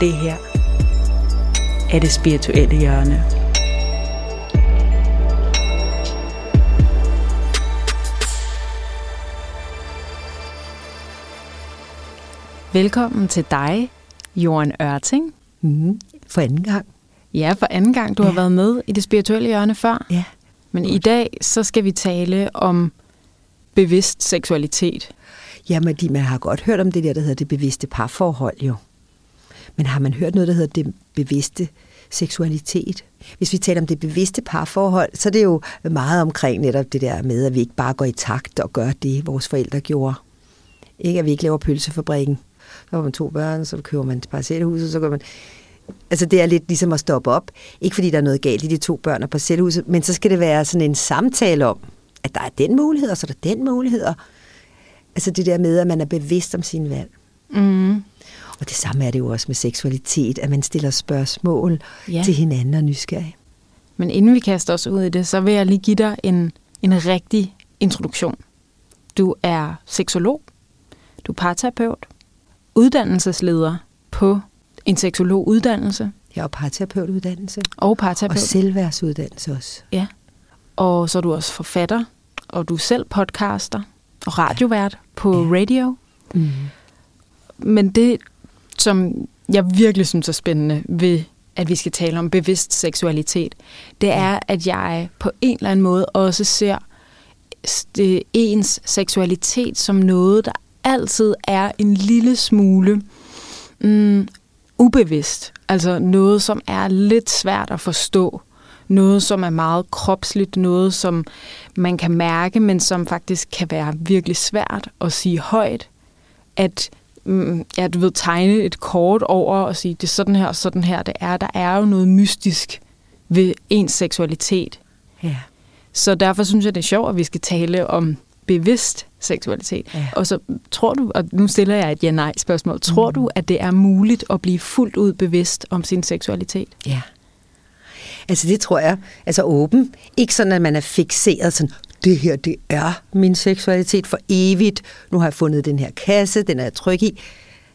Det her er det spirituelle hjørne. Velkommen til dig, Jorden Ørting. Mm, for anden gang. Ja, for anden gang. Du ja. har været med i det spirituelle hjørne før. Ja. Men i dag, så skal vi tale om bevidst seksualitet. Jamen, de, man har godt hørt om det der, der hedder det bevidste parforhold jo. Men har man hørt noget, der hedder det bevidste seksualitet? Hvis vi taler om det bevidste parforhold, så er det jo meget omkring netop det der med, at vi ikke bare går i takt og gør det, vores forældre gjorde. Ikke at vi ikke laver pølsefabrikken. Så har man to børn, så køber man til parcelhuset, så går man... Altså det er lidt ligesom at stoppe op. Ikke fordi der er noget galt i de to børn og parcelhuset, men så skal det være sådan en samtale om, at der er den mulighed, og så er der den mulighed. Altså det der med, at man er bevidst om sine valg. Mm. Og det samme er det jo også med seksualitet, at man stiller spørgsmål ja. til hinanden og nysgerrig. Men inden vi kaster os ud i det, så vil jeg lige give dig en, en rigtig introduktion. Du er seksolog, du er parterapeut, uddannelsesleder på en seksologuddannelse. Jeg er parterapeutuddannelse. Og parterapeut. Og selvværdsuddannelse også. Ja. Og så er du også forfatter, og du er selv podcaster og radiovært på ja. radio. Mm. Men det, som jeg virkelig synes er spændende ved, at vi skal tale om bevidst seksualitet, det er, at jeg på en eller anden måde også ser ens seksualitet som noget, der altid er en lille smule mm, ubevidst. Altså noget, som er lidt svært at forstå. Noget, som er meget kropsligt, noget, som man kan mærke, men som faktisk kan være virkelig svært at sige højt. At mm, ja, du ved, tegne et kort over og sige, det er sådan her og sådan her, det er. Der er jo noget mystisk ved ens seksualitet. Ja. Så derfor synes jeg, det er sjovt, at vi skal tale om bevidst seksualitet. Ja. Og så tror du, og nu stiller jeg et ja-nej-spørgsmål, tror mm. du, at det er muligt at blive fuldt ud bevidst om sin seksualitet? Ja. Altså det tror jeg, altså åben. Ikke sådan, at man er fixeret sådan, det her, det er min seksualitet for evigt. Nu har jeg fundet den her kasse, den er jeg tryg i.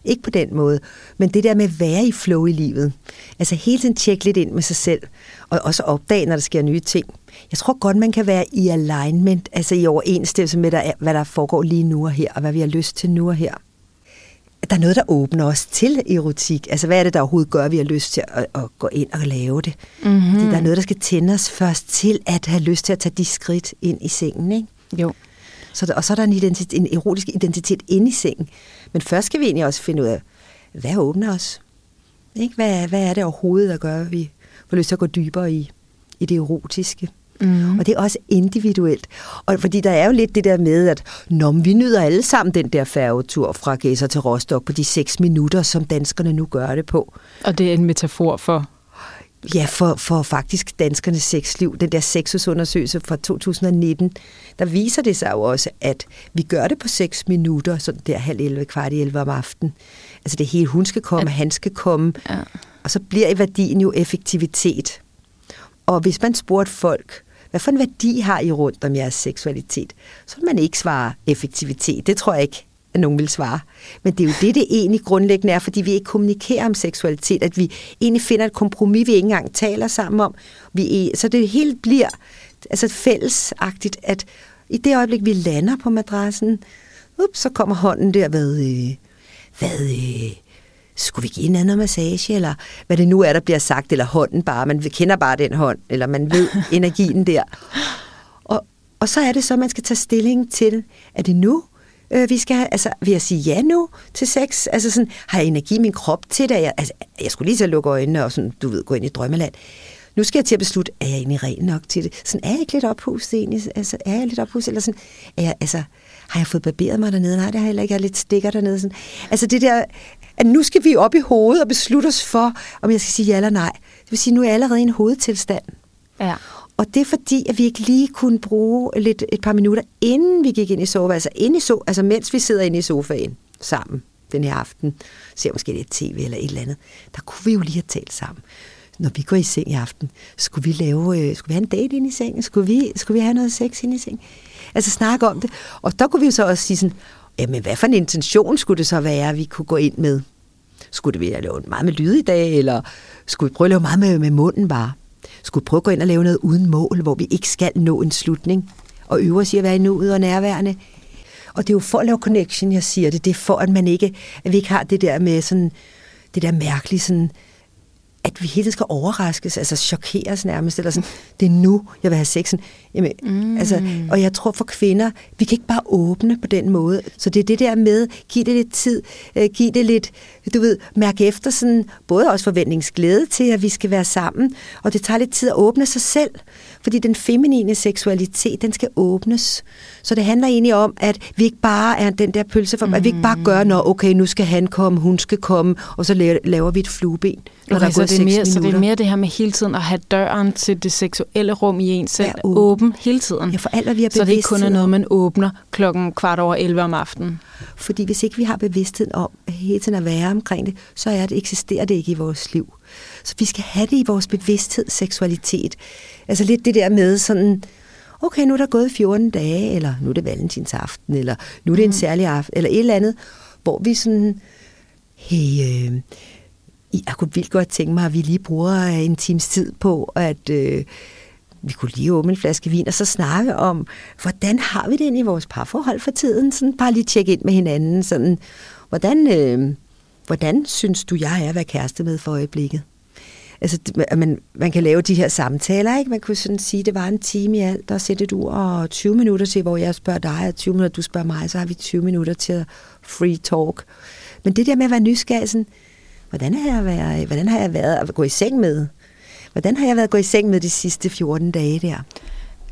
Ikke på den måde. Men det der med at være i flow i livet. Altså hele tiden tjekke lidt ind med sig selv. Og også opdage, når der sker nye ting. Jeg tror godt, man kan være i alignment, altså i overensstemmelse med, hvad der foregår lige nu og her, og hvad vi har lyst til nu og her. Der er noget, der åbner os til erotik. Altså, hvad er det, der overhovedet gør, at vi har lyst til at, at gå ind og lave det? Mm-hmm. Der er noget, der skal tænde os først til at have lyst til at tage de skridt ind i sengen, ikke? Jo. Så der, og så er der en, identitet, en erotisk identitet inde i sengen. Men først skal vi egentlig også finde ud af, hvad åbner os? Ikke? Hvad, hvad er det overhovedet, der gør, at vi får lyst til at gå dybere i, i det erotiske? Mm. Og det er også individuelt. Og fordi der er jo lidt det der med, at når vi nyder alle sammen den der færgetur fra Gæsser til Rostock på de seks minutter, som danskerne nu gør det på. Og det er en metafor for? Ja, for, for faktisk danskernes sexliv. Den der sexusundersøgelse fra 2019, der viser det sig jo også, at vi gør det på seks minutter, sådan der halv 11, kvart i 11 om aftenen. Altså det hele, hun skal komme, han skal komme. Ja. Og så bliver i værdien jo effektivitet. Og hvis man spurgte folk, hvad for en værdi har I rundt om jeres seksualitet, så vil man ikke svare effektivitet. Det tror jeg ikke, at nogen vil svare. Men det er jo det, det egentlig grundlæggende er, fordi vi ikke kommunikerer om seksualitet, at vi egentlig finder et kompromis, vi ikke engang taler sammen om. Vi, e, så det hele bliver altså fællesagtigt, at i det øjeblik, vi lander på madrassen, ups, så kommer hånden der, hvad, øh, hvad, øh, skulle vi give hinanden en massage, eller hvad det nu er, der bliver sagt, eller hånden bare, man kender bare den hånd, eller man ved energien der. Og, og så er det så, at man skal tage stilling til, er det nu, øh, vi skal have, altså vil jeg sige ja nu til sex? Altså sådan, har jeg energi i min krop til det? Jeg, altså, jeg skulle lige så lukke øjnene og sådan, du ved, gå ind i drømmeland. Nu skal jeg til at beslutte, er jeg egentlig ren nok til det? Sådan, er jeg ikke lidt ophustet egentlig? Altså, er jeg lidt ophustet? Eller sådan, er jeg, altså, har jeg fået barberet mig dernede? Nej, det har jeg heller ikke. Jeg har lidt stikker dernede. Sådan. Altså det der, at nu skal vi op i hovedet og beslutte os for, om jeg skal sige ja eller nej. Det vil sige, nu er jeg allerede i en hovedtilstand. Ja. Og det er fordi, at vi ikke lige kunne bruge lidt, et par minutter, inden vi gik ind i soveværelset, altså, ind i so, altså mens vi sidder inde i sofaen sammen den her aften, ser måske lidt tv eller et eller andet, der kunne vi jo lige have talt sammen. Når vi går i seng i aften, skulle vi lave, øh, skulle vi have en date ind i sengen? Skulle vi, skulle vi have noget sex ind i sengen? Altså snakke om det. Og der kunne vi jo så også sige sådan, jamen hvad for en intention skulle det så være, vi kunne gå ind med? Skulle vi lave meget med lyd i dag, eller skulle vi prøve at lave meget med, med munden bare? Skulle vi prøve at gå ind og lave noget uden mål, hvor vi ikke skal nå en slutning, og øve os i at være i nuet og nærværende? Og det er jo for at lave connection, jeg siger det. Det er for, at man ikke, at vi ikke har det der med sådan, det der mærkelige sådan, at vi hele skal overraskes, altså chokeres nærmest, eller sådan, det er nu, jeg vil have sexen. Jamen, mm. altså, og jeg tror for kvinder, vi kan ikke bare åbne på den måde. Så det er det der med, giv det lidt tid, øh, giv det lidt, du ved, mærke efter sådan, både også forventningsglæde til, at vi skal være sammen, og det tager lidt tid at åbne sig selv, fordi den feminine seksualitet, den skal åbnes. Så det handler egentlig om, at vi ikke bare er den der pølse for, mm. at vi ikke bare gør, når okay, nu skal han komme, hun skal komme, og så laver vi et flueben. Når okay, der er så, det er mere, så det er mere det her med hele tiden at have døren til det seksuelle rum i en selv åben. åben hele tiden. Ja, for alt, hvad vi har Så det ikke kun er noget, man åbner klokken kvart over 11 om aftenen. Fordi hvis ikke vi har bevidsthed om at hele tiden at være omkring det, så er det, eksisterer det ikke i vores liv. Så vi skal have det i vores bevidsthed, seksualitet. Altså lidt det der med sådan, okay, nu er der gået 14 dage, eller nu er det valentinsaften, eller nu er det mm. en særlig aften, eller et eller andet, hvor vi sådan, hey, øh, jeg kunne vildt godt tænke mig, at vi lige bruger en times tid på, at øh, vi kunne lige åbne en flaske vin, og så snakke om, hvordan har vi det i vores parforhold for tiden? Sådan bare lige tjekke ind med hinanden. Sådan, hvordan, øh, hvordan synes du, jeg er at være kæreste med for øjeblikket? Altså, man, man kan lave de her samtaler, ikke? Man kunne sådan sige, det var en time i alt, og sætte du og 20 minutter til, hvor jeg spørger dig, og 20 minutter, du spørger mig, så har vi 20 minutter til free talk. Men det der med at være nysgerrig, sådan, hvordan har jeg været, hvordan har jeg været at gå i seng med? Hvordan har jeg været at gå i seng med de sidste 14 dage der?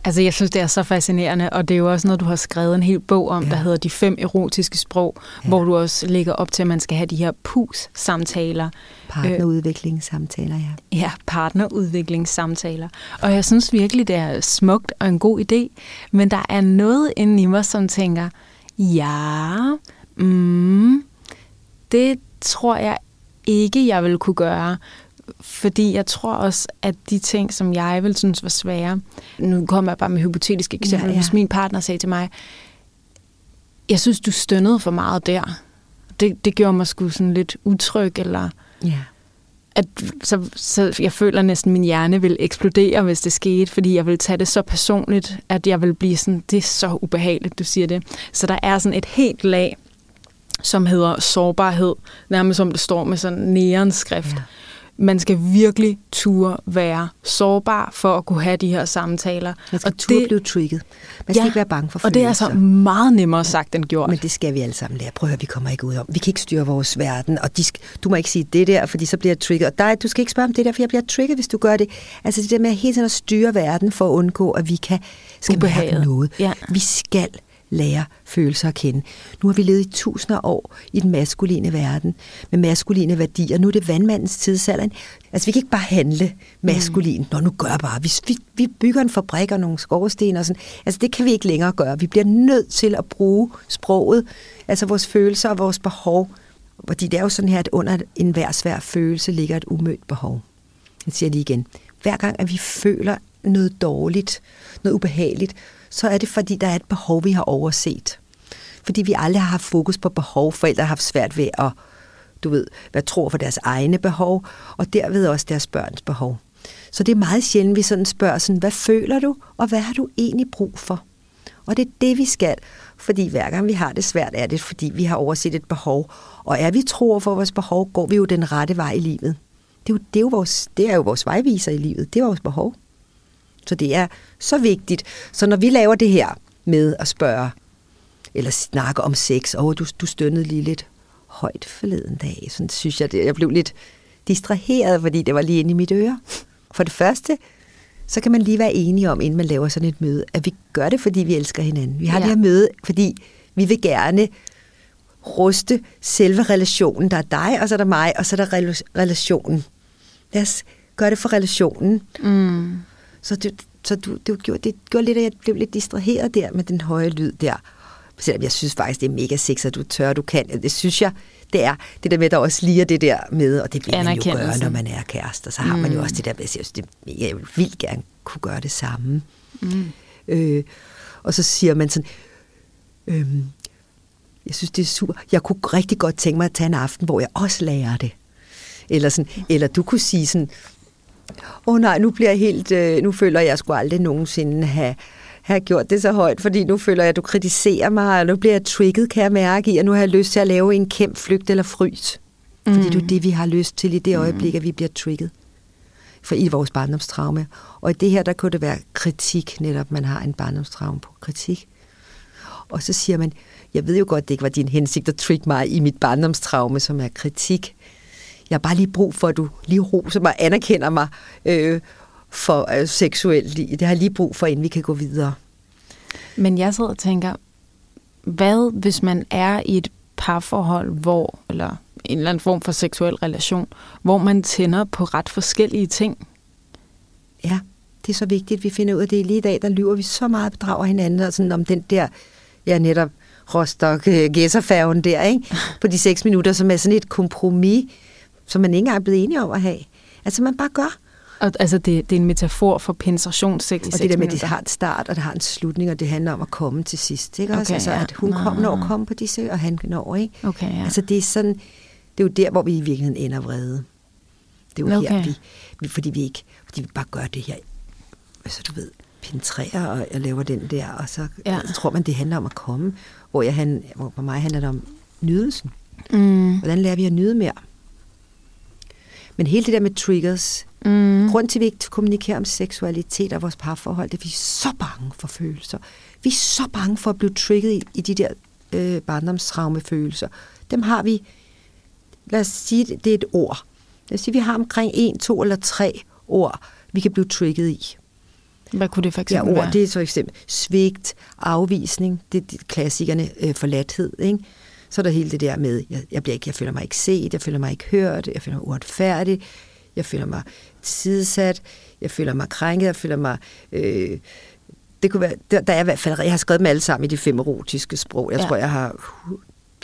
Altså, jeg synes, det er så fascinerende, og det er jo også noget, du har skrevet en hel bog om, ja. der hedder De fem erotiske sprog, ja. hvor du også lægger op til, at man skal have de her PUS-samtaler. Partnerudviklingssamtaler, ja. Ja, partnerudviklingssamtaler. Og jeg synes virkelig, det er smukt og en god idé, men der er noget inde i mig, som tænker, ja, mm, det tror jeg ikke, jeg vil kunne gøre. Fordi jeg tror også, at de ting, som jeg vil synes var svære, nu kommer jeg bare med hypotetiske eksempler, ja, ja. hvis min partner sagde til mig, jeg synes, du stønnede for meget der. Det, det gjorde mig sgu sådan lidt utryg, eller... Ja. At, så, så jeg føler næsten, at min hjerne vil eksplodere, hvis det skete, fordi jeg vil tage det så personligt, at jeg vil blive sådan, det er så ubehageligt, du siger det. Så der er sådan et helt lag, som hedder sårbarhed, nærmest som det står med sådan neonskrift. Ja man skal virkelig turde være sårbar for at kunne have de her samtaler. Man skal og turde det, blive trigget. Man skal ja, ikke være bange for følelser. Og det er altså meget nemmere sagt end gjort. Men det skal vi alle sammen lære. Prøv at høre, vi kommer ikke ud om. Vi kan ikke styre vores verden, og de du må ikke sige det der, fordi så bliver jeg trigget. Og dig, du skal ikke spørge om det der, for jeg bliver trigget, hvis du gør det. Altså det der med hele tiden at styre verden for at undgå, at vi kan, skal mærke noget. Ja. Vi skal lære følelser at kende. Nu har vi levet i tusinder af år i den maskuline verden, med maskuline værdier. Nu er det vandmandens tidsalder. Altså, vi kan ikke bare handle maskulin. Mm. Nå, nu gør bare. Hvis vi, vi bygger en fabrik og nogle skorsten og sådan. Altså, det kan vi ikke længere gøre. Vi bliver nødt til at bruge sproget, altså vores følelser og vores behov. Fordi det er jo sådan her, at under enhver svær følelse ligger et umødt behov. Jeg siger lige igen. Hver gang, at vi føler noget dårligt, noget ubehageligt, så er det, fordi der er et behov, vi har overset. Fordi vi aldrig har haft fokus på behov. Forældre har haft svært ved at, du ved, hvad tror for deres egne behov, og derved også deres børns behov. Så det er meget sjældent, vi sådan spørger sådan, hvad føler du, og hvad har du egentlig brug for? Og det er det, vi skal. Fordi hver gang vi har det svært, er det, fordi vi har overset et behov. Og er vi tror for vores behov, går vi jo den rette vej i livet. Det er jo, det er jo, vores, det er jo vores vejviser i livet. Det er vores behov. Så det er så vigtigt. Så når vi laver det her med at spørge, eller snakke om sex, og oh, du, du stønnede lige lidt højt forleden dag, sådan synes jeg, det, jeg blev lidt distraheret, fordi det var lige inde i mit øre. For det første, så kan man lige være enige om, inden man laver sådan et møde, at vi gør det, fordi vi elsker hinanden. Vi har ja. det her møde, fordi vi vil gerne ruste selve relationen. Der er dig, og så er der mig, og så er der relationen. Lad os gøre det for relationen. Mm. Så, det, så du, det, gjorde, det gjorde lidt, at jeg blev lidt distraheret der med den høje lyd der. Selvom jeg synes faktisk, det er mega sex, at du tør, du kan. Det synes jeg, det er det der med, at der også lige det der med, og det vil man jo gøre, når man er kærester. Så har mm. man jo mm. også det der med, at jeg, synes, det, jeg vil gerne kunne gøre det samme. Mm. Øh, og så siger man sådan, øh, Jeg synes, det er super. Jeg kunne rigtig godt tænke mig at tage en aften, hvor jeg også lærer det. Eller, sådan, eller du kunne sige sådan, åh oh, nej, nu bliver jeg helt, øh, nu føler jeg, at jeg skulle aldrig nogensinde have, have gjort det så højt, fordi nu føler jeg, at du kritiserer mig, og nu bliver jeg trigget, kan jeg mærke i, og nu har jeg lyst til at lave en kæmp flygt eller frys. Mm. Fordi det er det, vi har lyst til i det øjeblik, at vi bliver trigget for i vores barndomstraume. Og i det her, der kunne det være kritik, netop man har en barndomstraume på kritik. Og så siger man, jeg ved jo godt, det ikke var din hensigt at trick mig i mit barndomstraume, som er kritik. Jeg har bare lige brug for, at du lige roser mig, anerkender mig øh, for øh, seksuelt. Det har jeg lige brug for, inden vi kan gå videre. Men jeg sidder og tænker, hvad hvis man er i et parforhold, hvor, eller en eller anden form for seksuel relation, hvor man tænder på ret forskellige ting? Ja, det er så vigtigt, at vi finder ud af det. Lige i dag, der lyver vi så meget bedrager hinanden, og sådan om den der, ja netop, rostock gæsserfærgen der, ikke? på de seks minutter, som er sådan et kompromis, som man ikke engang er blevet enige om at have. Altså man bare gør. Og, altså det, det er en metafor for penetrationssex i Og det der med, at det har en start, og det har en slutning, og det handler om at komme til sidst. Ikke? Okay, også? Altså, at hun kom når at komme på disse, og han når, ikke? Okay, ja. Altså det er sådan, det er jo der, hvor vi i virkeligheden ender vrede. Det er jo okay. her, vi, vi, fordi vi ikke, fordi vi bare gør det her, altså du ved, penetrerer, og jeg laver den der, og så, ja. så tror man, det handler om at komme, hvor, jeg, han, hvor for mig handler det om nydelsen. Mm. Hvordan lærer vi at nyde mere? Men hele det der med triggers, mm. grund til, at vi ikke kommunikerer om seksualitet og vores parforhold, det er, at vi er så bange for følelser. Vi er så bange for at blive trigget i, i de der øh, barndomstraumefølelser. Dem har vi, lad os sige, det er et ord. Lad os sige, vi har omkring en, to eller tre ord, vi kan blive trigget i. Hvad kunne det for eksempel ja, ord, være? det er så eksempel svigt, afvisning, det er klassikerne, øh, forladthed, ikke? Så er der hele det der med, jeg, jeg, bliver ikke, jeg føler mig ikke set, jeg føler mig ikke hørt, jeg føler mig uretfærdig, jeg føler mig sidesat, jeg føler mig krænket, jeg føler mig... Øh, det kunne være, der, der er i hvert fald, jeg har skrevet dem alle sammen i de fem erotiske sprog. Jeg ja. tror, jeg har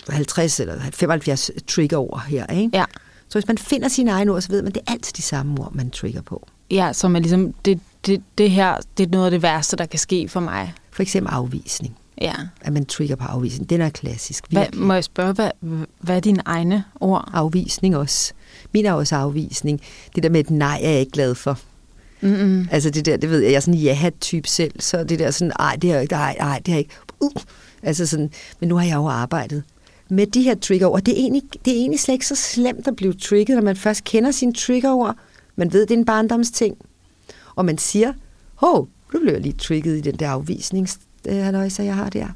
50 eller 75 trigger over her, ikke? Ja. Så hvis man finder sine egne ord, så ved man, det er altid de samme ord, man trigger på. Ja, som er ligesom, det, det, det her, det er noget af det værste, der kan ske for mig. For eksempel afvisning. Ja. At man trigger på afvisning. Den er klassisk. Hvad, må jeg spørge, hvad, hvad er dine egne ord? Afvisning også. Min er også afvisning. Det der med et nej, er jeg ikke glad for. Mm-mm. Altså det der, det ved jeg, jeg er sådan en ja-type selv, så det der sådan, ej, det er ikke, ej, ej, det er ikke, uh. Altså sådan, men nu har jeg jo arbejdet med de her triggerord. Det er egentlig, det er egentlig slet ikke så slemt at blive trigget, når man først kender sine triggerord. Man ved, det er en barndomsting. Og man siger, hov, nu blev jeg lige trigget i den der afvisning, så jeg har der.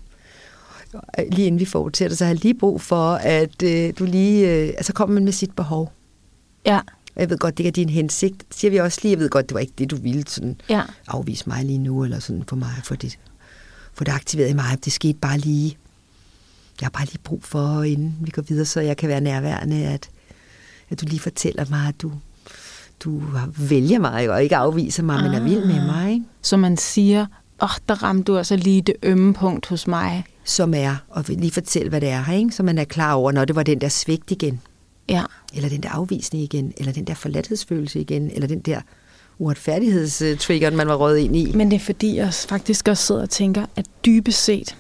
Lige inden vi fortsætter, så har jeg lige brug for, at øh, du lige... Øh, altså kommer man med sit behov. Ja. Jeg ved godt, det er din hensigt. Siger vi også lige, jeg ved godt, det var ikke det, du ville sådan ja. afvise mig lige nu, eller sådan for mig, for det, for det aktiveret i mig. Det skete bare lige. Jeg har bare lige brug for, inden vi går videre, så jeg kan være nærværende, at, at du lige fortæller mig, at du, du vælger mig, og ikke afviser mig, ah. men er vild med mig. Ikke? Så man siger, åh, oh, der ramte du altså lige det ømme punkt hos mig. Som er, og lige fortælle, hvad det er, ikke? så man er klar over, når det var den der svigt igen. Ja. Eller den der afvisning igen, eller den der forladthedsfølelse igen, eller den der uretfærdighedstrigger, man var røget ind i. Men det er fordi, jeg faktisk også sidder og tænker, at dybest set,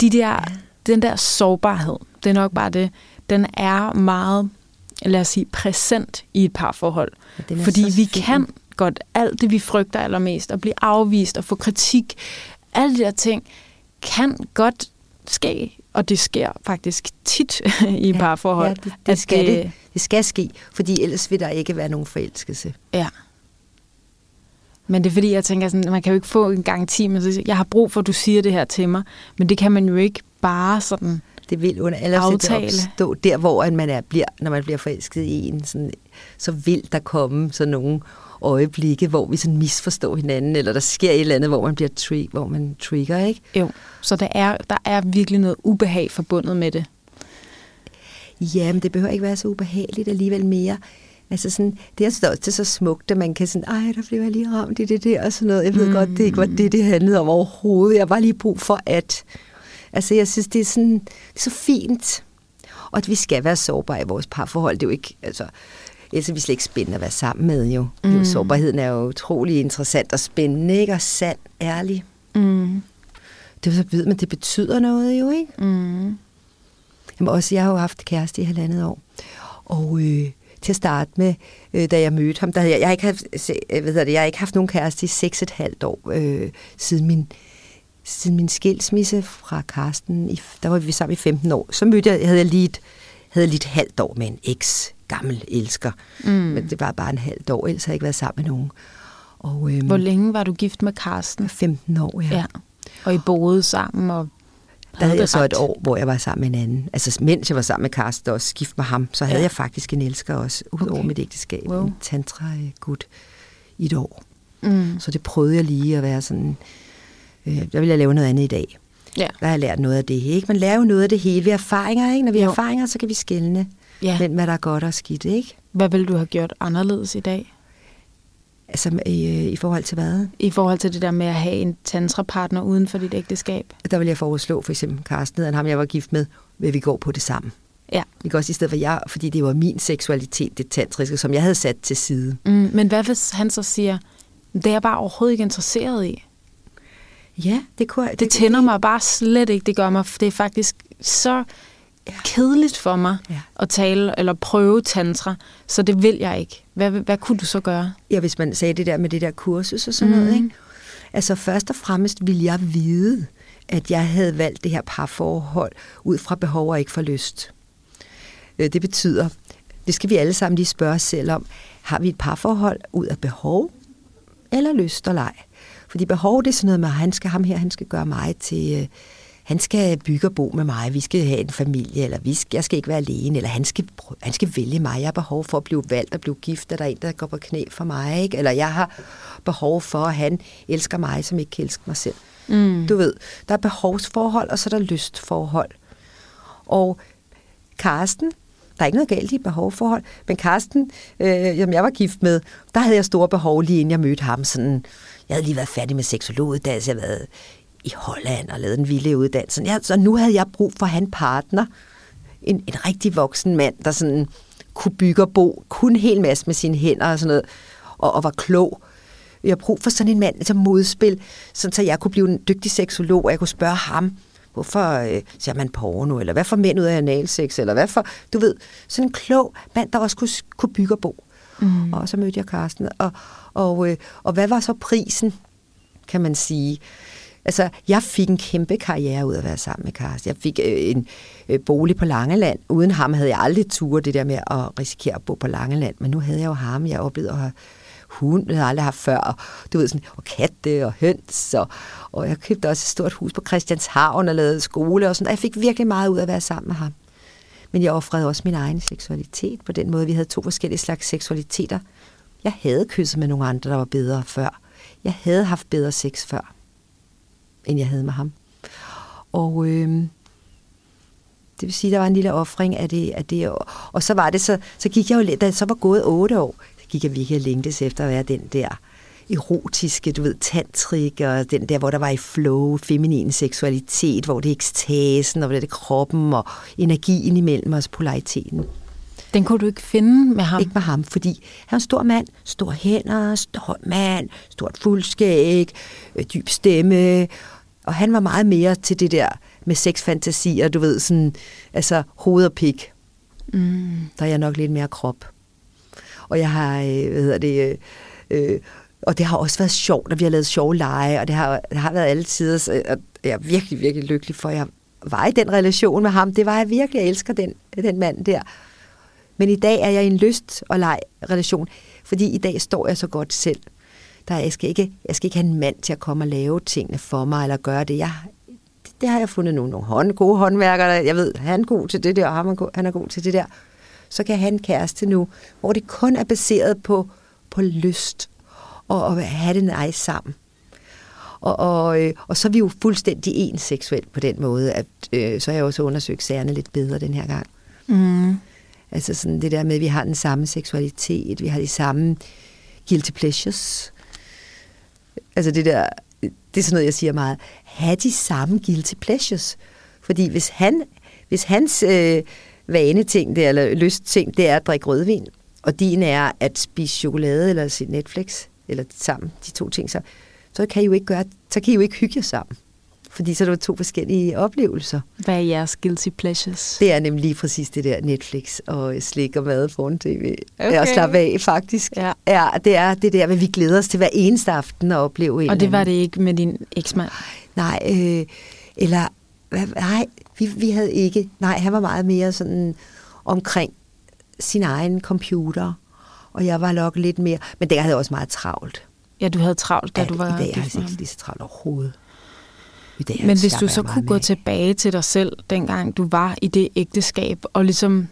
de der, ja. den der sårbarhed, det er nok bare det, den er meget, lad os sige, præsent i et parforhold. Ja, fordi vi fin. kan godt alt det, vi frygter allermest, at blive afvist og få kritik, alle de der ting, kan godt ske, og det sker faktisk tit i ja, parforhold. Ja, det, det, skal det, det skal ske, fordi ellers vil der ikke være nogen forelskelse. Ja. Men det er fordi, jeg tænker sådan, man kan jo ikke få en garanti, men jeg har brug for, at du siger det her til mig, men det kan man jo ikke bare sådan det vil under alle opstå der, hvor man er, bliver, når man bliver forelsket i en, sådan, så vil der komme sådan nogle øjeblikke, hvor vi sådan misforstår hinanden, eller der sker et eller andet, hvor man bliver tri- hvor man trigger, ikke? Jo, så der er, der er virkelig noget ubehag forbundet med det. Ja, men det behøver ikke være så ubehageligt alligevel mere. Altså sådan, det er det er så smukt, at man kan sådan, ej, der blev jeg lige ramt i det der og sådan noget. Jeg ved mm. godt, det ikke var det, det handlede om overhovedet. Jeg var lige brug for at. Altså, jeg synes, det er sådan, det er så fint. Og at vi skal være sårbare i vores parforhold, det er jo ikke, altså, ellers er vi slet ikke spændende at være sammen med jo. Mm. jo sårbarheden er jo utrolig interessant og spændende, ikke? Og sand, ærlig. Mm. Det så ved man, det betyder noget jo, ikke? Mm. Jamen også, jeg har jo haft kæreste i halvandet år. Og øh, til at starte med, øh, da jeg mødte ham, der havde jeg, jeg, har ikke haft, øh, hvad det, jeg har ikke haft nogen kæreste i seks et halvt år, øh, siden min siden min skilsmisse fra Karsten, i, der var vi sammen i 15 år, så mødte jeg, havde jeg lige et, havde lige et halvt år med en eks gammel elsker. Mm. Men det var bare en halvt år, ellers har jeg ikke været sammen med nogen. Og, øhm, Hvor længe var du gift med Karsten? 15 år, ja. ja. Og I boede sammen og der havde jeg så et år, hvor jeg var sammen med en anden. Altså, mens jeg var sammen med Karsten og gift med ham, så havde ja. jeg faktisk en elsker også, udover okay. mit ægteskab. Wow. En tantra-gut i et år. Mm. Så det prøvede jeg lige at være sådan... Øh, der vil jeg lave noget andet i dag. Ja. Der har jeg lært noget af det. Ikke? Man lærer jo noget af det hele ved erfaringer. Ikke? Når vi jo. har erfaringer, så kan vi skælne ja. mellem, hvad der er godt og skidt. Ikke? Hvad vil du have gjort anderledes i dag? Altså i, i forhold til hvad? I forhold til det der med at have en tantrapartner uden for dit ægteskab? Der vil jeg foreslå for eksempel Carsten, han ham jeg var gift med, vil vi gå på det sammen. Ja. Ikke også i stedet for jeg, fordi det var min seksualitet, det tantriske, som jeg havde sat til side. Mm, men hvad hvis han så siger, det er jeg bare overhovedet ikke interesseret i? Ja, det kunne Det, det tænder mig bare slet ikke. Det gør mig, det er faktisk så ja. kedeligt for mig ja. at tale eller prøve tantra, så det vil jeg ikke. Hvad, hvad kunne du så gøre? Ja, hvis man sagde det der med det der kursus og sådan mm. noget, ikke? Altså først og fremmest ville jeg vide, at jeg havde valgt det her parforhold ud fra behov og ikke for lyst. Øh, det betyder, det skal vi alle sammen lige spørge os selv om, har vi et parforhold ud af behov eller lyst og leg? Fordi behov, det er sådan noget med, at han skal, ham her, han skal gøre mig til, øh, han skal bygge og bo med mig, vi skal have en familie, eller vi skal, jeg skal ikke være alene, eller han skal, han skal vælge mig, jeg har behov for at blive valgt og blive gift, er der en, der går på knæ for mig, ikke? eller jeg har behov for, at han elsker mig, som ikke kan elske mig selv. Mm. Du ved, der er behovsforhold, og så er der lystforhold. Og Karsten, der er ikke noget galt i behovforhold, men Karsten, øh, som jeg var gift med, der havde jeg store behov lige inden jeg mødte ham. Sådan, jeg havde lige været færdig med seksologuddannelse, jeg havde været i Holland og lavet en vilde uddannelse. Ja, så nu havde jeg brug for han partner, en, en rigtig voksen mand, der sådan kunne bygge og bo, kun en hel masse med sine hænder og sådan noget, og, og var klog. Jeg har brug for sådan en mand som modspil, sådan så jeg kunne blive en dygtig seksolog, og jeg kunne spørge ham, hvorfor øh, ser man porno, eller hvad for mænd ud af analsex, eller hvad for, du ved, sådan en klog mand, der også kunne, kunne bygge og bo. Mm. Og så mødte jeg Karsten, og, og, øh, og hvad var så prisen, kan man sige? Altså, jeg fik en kæmpe karriere ud af at være sammen med Karsten. Jeg fik øh, en øh, bolig på Langeland. Uden ham havde jeg aldrig turet det der med at risikere at bo på Langeland. Men nu havde jeg jo ham. Jeg oplevede at have hund, jeg havde aldrig haft før. Og, du ved, sådan, og katte og høns. Og, og jeg købte også et stort hus på Christianshavn og lavede skole og sådan. Og jeg fik virkelig meget ud af at være sammen med ham. Men jeg offrede også min egen seksualitet på den måde. Vi havde to forskellige slags seksualiteter. Jeg havde kysset med nogle andre, der var bedre før. Jeg havde haft bedre sex før end jeg havde med ham. Og øh, det vil sige, der var en lille offring af det. Af det og, og så var det så, så gik jeg jo, da så var gået otte år, så gik jeg virkelig længtes efter at være den der erotiske, du ved, tantrik, og den der, hvor der var i flow, feminin seksualitet, hvor det er ekstasen, og hvor det er kroppen, og energien imellem os, polariteten. Den kunne du ikke finde med ham? Ikke med ham, fordi han er en stor mand, store hænder, stor mand, stort fuldskæg, øh, dyb stemme, og han var meget mere til det der med sexfantasier, du ved, sådan, altså hoved og pik. Mm. Der er jeg nok lidt mere krop. Og jeg har, øh, hvad hedder det, øh, øh, og det har også været sjovt, at vi har lavet sjove lege, og det har, det har været alle tider, og jeg er virkelig, virkelig lykkelig for, at jeg var i den relation med ham. Det var jeg virkelig, jeg elsker den, den mand der. Men i dag er jeg i en lyst- og leg-relation, fordi i dag står jeg så godt selv. Der, jeg, skal ikke, jeg skal ikke have en mand til at komme og lave tingene for mig, eller gøre det. Jeg, det, det har jeg fundet nogle, nogle hånd, gode håndværkere. Jeg ved, han er god til det der, og han er god, han er god til det der. Så kan han kæreste nu, hvor det kun er baseret på, på lyst, og, og have det nice sammen. Og, og, øh, og så er vi jo fuldstændig ens seksuelt på den måde, at øh, så har jeg også undersøgt sagerne lidt bedre den her gang. Mm. Altså sådan det der med, at vi har den samme seksualitet, vi har de samme guilty pleasures. Altså det der, det er sådan noget, jeg siger meget. Ha' de samme guilty pleasures. Fordi hvis, han, hvis hans øh, vaneting, det, eller lystting, det er at drikke rødvin, og din er at spise chokolade eller se Netflix, eller sammen, de to ting, så, så kan I jo ikke gøre, så kan I jo ikke hygge jer sammen. Fordi så er det jo to forskellige oplevelser. Hvad er jeres guilty pleasures? Det er nemlig lige præcis det der Netflix og slik og mad foran tv. Okay. Og slappe af, faktisk. Ja. ja. det er det der, hvad vi glæder os til hver eneste aften at opleve. Og det var det ikke med din eksmand? Nej, øh, eller... Nej, vi, vi havde ikke... Nej, han var meget mere sådan omkring sin egen computer. Og jeg var nok lidt mere... Men der havde jeg også meget travlt. Ja, du havde travlt, da Ja, du var I dag har jeg ikke lige så travlt overhovedet. I dag Men hvis du så kunne gå af. tilbage til dig selv, dengang du var i det ægteskab, og ligesom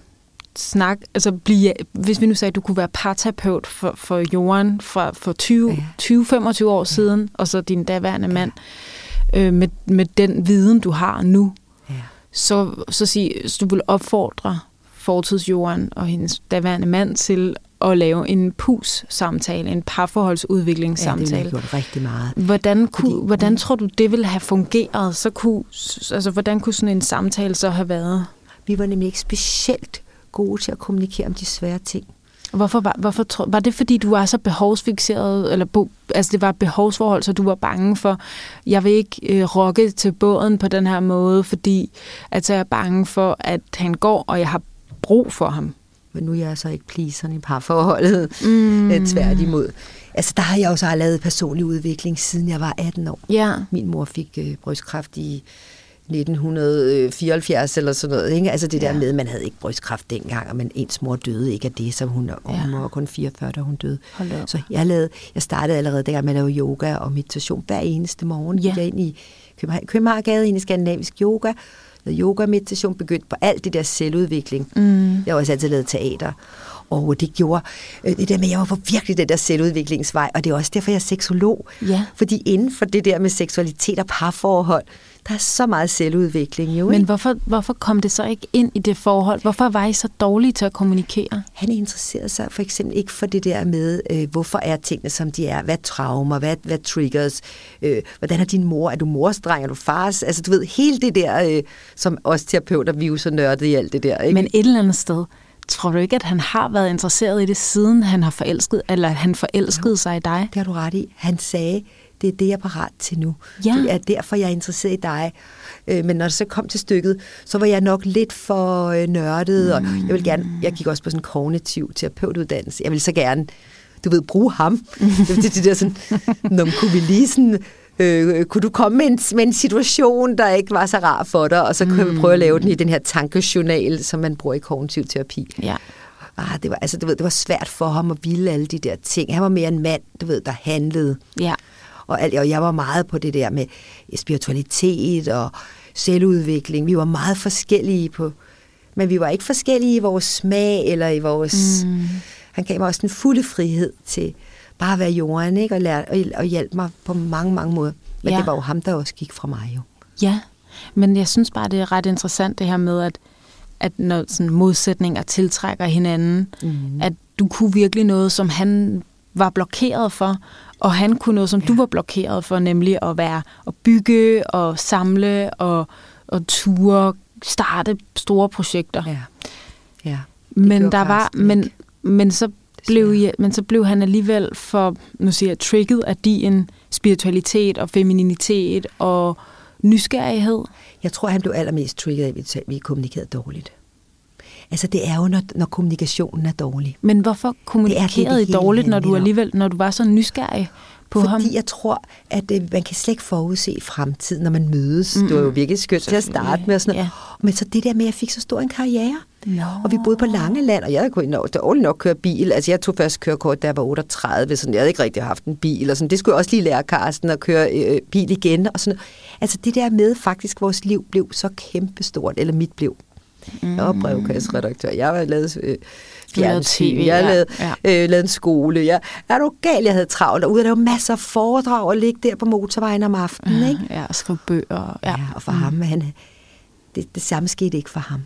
snak, altså blive, hvis vi nu sagde, at du kunne være parterapeut for, for Joran fra, for 20, Ja. 20-25 år siden, og så din daværende mand, øh, med, med den viden, du har nu, Ja. så, så sig, så du vil opfordre fortidsjorden og hendes daværende mand til at lave en PUS-samtale, en Ja, det parforholdsudviklingssamtale. have gjort rigtig meget. Hvordan, kunne, Fordi- hvordan tror du, det ville have fungeret? Så kunne, altså, hvordan kunne sådan en samtale så have været? Vi var nemlig ikke specielt gode til at kommunikere om de svære ting. Hvorfor var, hvorfor, tro- var det, fordi du var så behovsfixeret, eller bo, altså det var et behovsforhold, så du var bange for, jeg vil ikke øh, rokke til båden på den her måde, fordi at jeg er bange for, at han går, og jeg har brug for ham. Men nu er jeg så ikke pleaseren i parforholdet. Mm. Mm. Tværtimod. Altså, der har jeg også lavet personlig udvikling, siden jeg var 18 år. Ja, Min mor fik øh, brystkræft i 1974 eller sådan noget. Ikke? Altså det Ja. der med, at man havde ikke brystkræft dengang, og man, ens mor døde ikke af det, så hun, og Ja. hun var kun 44, da hun døde. Så jeg, lavede, jeg startede allerede dengang med at lave yoga og meditation hver eneste morgen. Ja. Gik jeg ind i København, Københavnsgade, ind i skandinavisk yoga, lavede yoga og meditation, begyndte på alt det der selvudvikling. Mm. Jeg har også altid lavet teater. Og det gjorde øh, det der med, at jeg var på virkelig den der selvudviklingsvej, og det er også derfor, jeg er seksolog. Ja. Fordi inden for det der med seksualitet og parforhold, der er så meget selvudvikling jo, Men ikke? hvorfor, hvorfor kom det så ikke ind i det forhold? Hvorfor var I så dårlige til at kommunikere? Han interesserede sig for eksempel ikke for det der med, øh, hvorfor er tingene, som de er, hvad er traumer, hvad, hvad triggers, øh, hvordan er din mor, er du morsdreng, er du fars, altså du ved, hele det der, øh, som os terapeuter, vi er jo så nørdet i alt det der, ikke? Men et eller andet sted, tror du ikke, at han har været interesseret i det, siden han har forelsket, eller han forelskede sig i dig? Det har du ret i. Han sagde, det er det, jeg er parat til nu. Ja. Det er derfor, jeg er interesseret i dig. Øh, Men når det så kom til stykket, så var jeg nok lidt for øh, nørdet, og jeg vil gerne, jeg gik også på sådan en kognitiv terapeutuddannelse. Jeg vil så gerne, du ved, bruge ham. Det, det, der sådan, Nå, men kunne vi lige sådan, øh, kunne du komme med en, med en situation, der ikke var så rar for dig, og så kunne vi prøve at lave den i den her tankejournal, som man bruger i kognitiv terapi. Ja. Ah, det var, altså, du ved, det var svært for ham at ville alle de der ting. Han var mere en mand, du ved, der handlede. Ja. Og, alt, og jeg var meget på det der med spiritualitet og selvudvikling. Vi var meget forskellige på, men vi var ikke forskellige i vores smag eller i vores... Mm. Han gav mig også den fulde frihed til bare være jorden, ikke? Og, lære, og, og hjælpe mig på mange, mange måder. Men Ja. det var jo ham, der også gik fra mig jo. Ja, men jeg synes bare, det er ret interessant det her med, at, at når sådan modsætninger tiltrækker hinanden, mm. at du kunne virkelig noget, som han var blokeret for, og han kunne noget, som ja. du var blokeret for, nemlig at være at bygge og samle og, og ture, starte store projekter. Ja. ja. men der var, men, men så blev, I, men så blev han alligevel for, nu siger jeg, trigget af din spiritualitet og femininitet og nysgerrighed. Jeg tror, han blev allermest trigget af, at vi kommunikerede dårligt. Altså, det er jo, når, når kommunikationen er dårlig. Men hvorfor det kommunikerede I hele dårligt, når du alligevel, når du var så nysgerrig på Fordi ham? jeg tror, at øh, man kan slet ikke forudse fremtiden, når man mødes. Mm. Det var jo virkelig skønt til at starte med. Og sådan noget. Ja. Men så det der med, at jeg fik så stor en karriere. Nå. Og vi boede på Langeland, og jeg kunne dårligt nok køre bil. Altså, jeg tog først kørekort, da jeg var 38. Sådan, jeg havde ikke rigtig haft en bil. Og sådan. Det skulle jeg også lige lære, Karsten, at køre øh, bil igen. Og sådan. Altså, det der med faktisk, vores liv blev så kæmpestort, eller mit blev. Mm. Jeg var brevkasseredaktør. Jeg var lavet øh, fjernsyn. TV, jeg ja, lavede, ja. øh, lavede en skole. Jeg, er du gal, jeg havde travlt. Og ude at lave masser af foredrag og ligge der på motorvejen om aftenen. Ikke? Ja, og skrive bøger. Ja. Ja, og for mm. ham, han, det, det samme skete ikke for ham.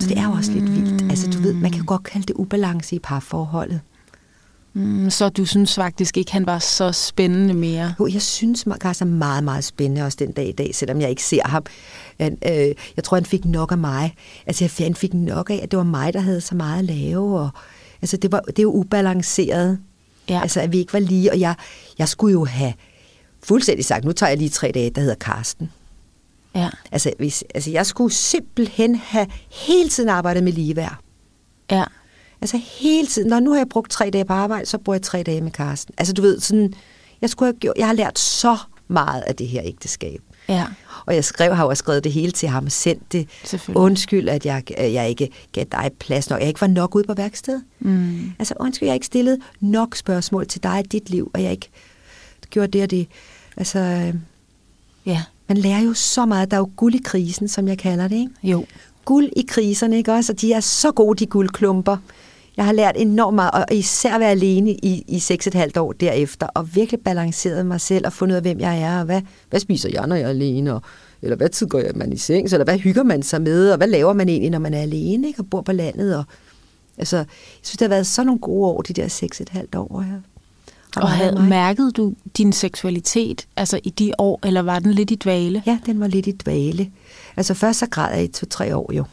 Så det er jo også lidt vildt. Altså, du ved, man kan godt kalde det ubalance i parforholdet. Mm, så du synes faktisk ikke, han var så spændende mere? Jo, jeg synes, Marcus er meget, meget spændende også den dag i dag, selvom jeg ikke ser ham. Han, øh, jeg tror, han fik nok af mig. Altså, jeg- han fik nok af, at det var mig, der havde så meget at lave. Og, altså, det, var, det er jo ubalanceret. Ja. Altså, at vi ikke var lige. Og jeg, jeg skulle jo have fuldstændig sagt, nu tager jeg lige tre dage, der hedder Karsten. Ja. Altså, hvis, altså, jeg skulle simpelthen have hele tiden arbejdet med ligeværd. Ja. Altså hele tiden. Når nu har jeg brugt tre dage på arbejde, så bruger jeg tre dage med Karsten. Altså du ved, sådan, jeg, skulle have gjort, jeg har lært så meget af det her ægteskab. Ja. Og jeg skrev, har jo skrevet det hele til ham sendt det. Undskyld, at jeg, jeg ikke gav dig plads nok. Jeg ikke var nok ude på værkstedet. Mm. Altså undskyld, jeg ikke stillet nok spørgsmål til dig i dit liv, og jeg ikke gjorde det og det. Altså, øh, Ja. man lærer jo så meget. Der er jo guld i krisen, som jeg kalder det, ikke? Jo. guld i kriserne, ikke også? Og de er så gode, de guldklumper. Jeg har lært enormt meget, og især at være alene i, i seks og et halvt år derefter, og virkelig balanceret mig selv, og fundet ud af, hvem jeg er, og hvad, hvad spiser jeg, når jeg er alene, og, eller hvad tid går jeg, man i seng, eller hvad hygger man sig med, og hvad laver man egentlig, når man er alene, ikke? og bor på landet. Og, altså, jeg synes, det har været sådan nogle gode år, de der seks og et halvt år her. Og havde, mærkede du din seksualitet altså i de år, eller var den lidt i dvale? Ja, den var lidt i dvale. Altså først så græd jeg i to-tre år jo.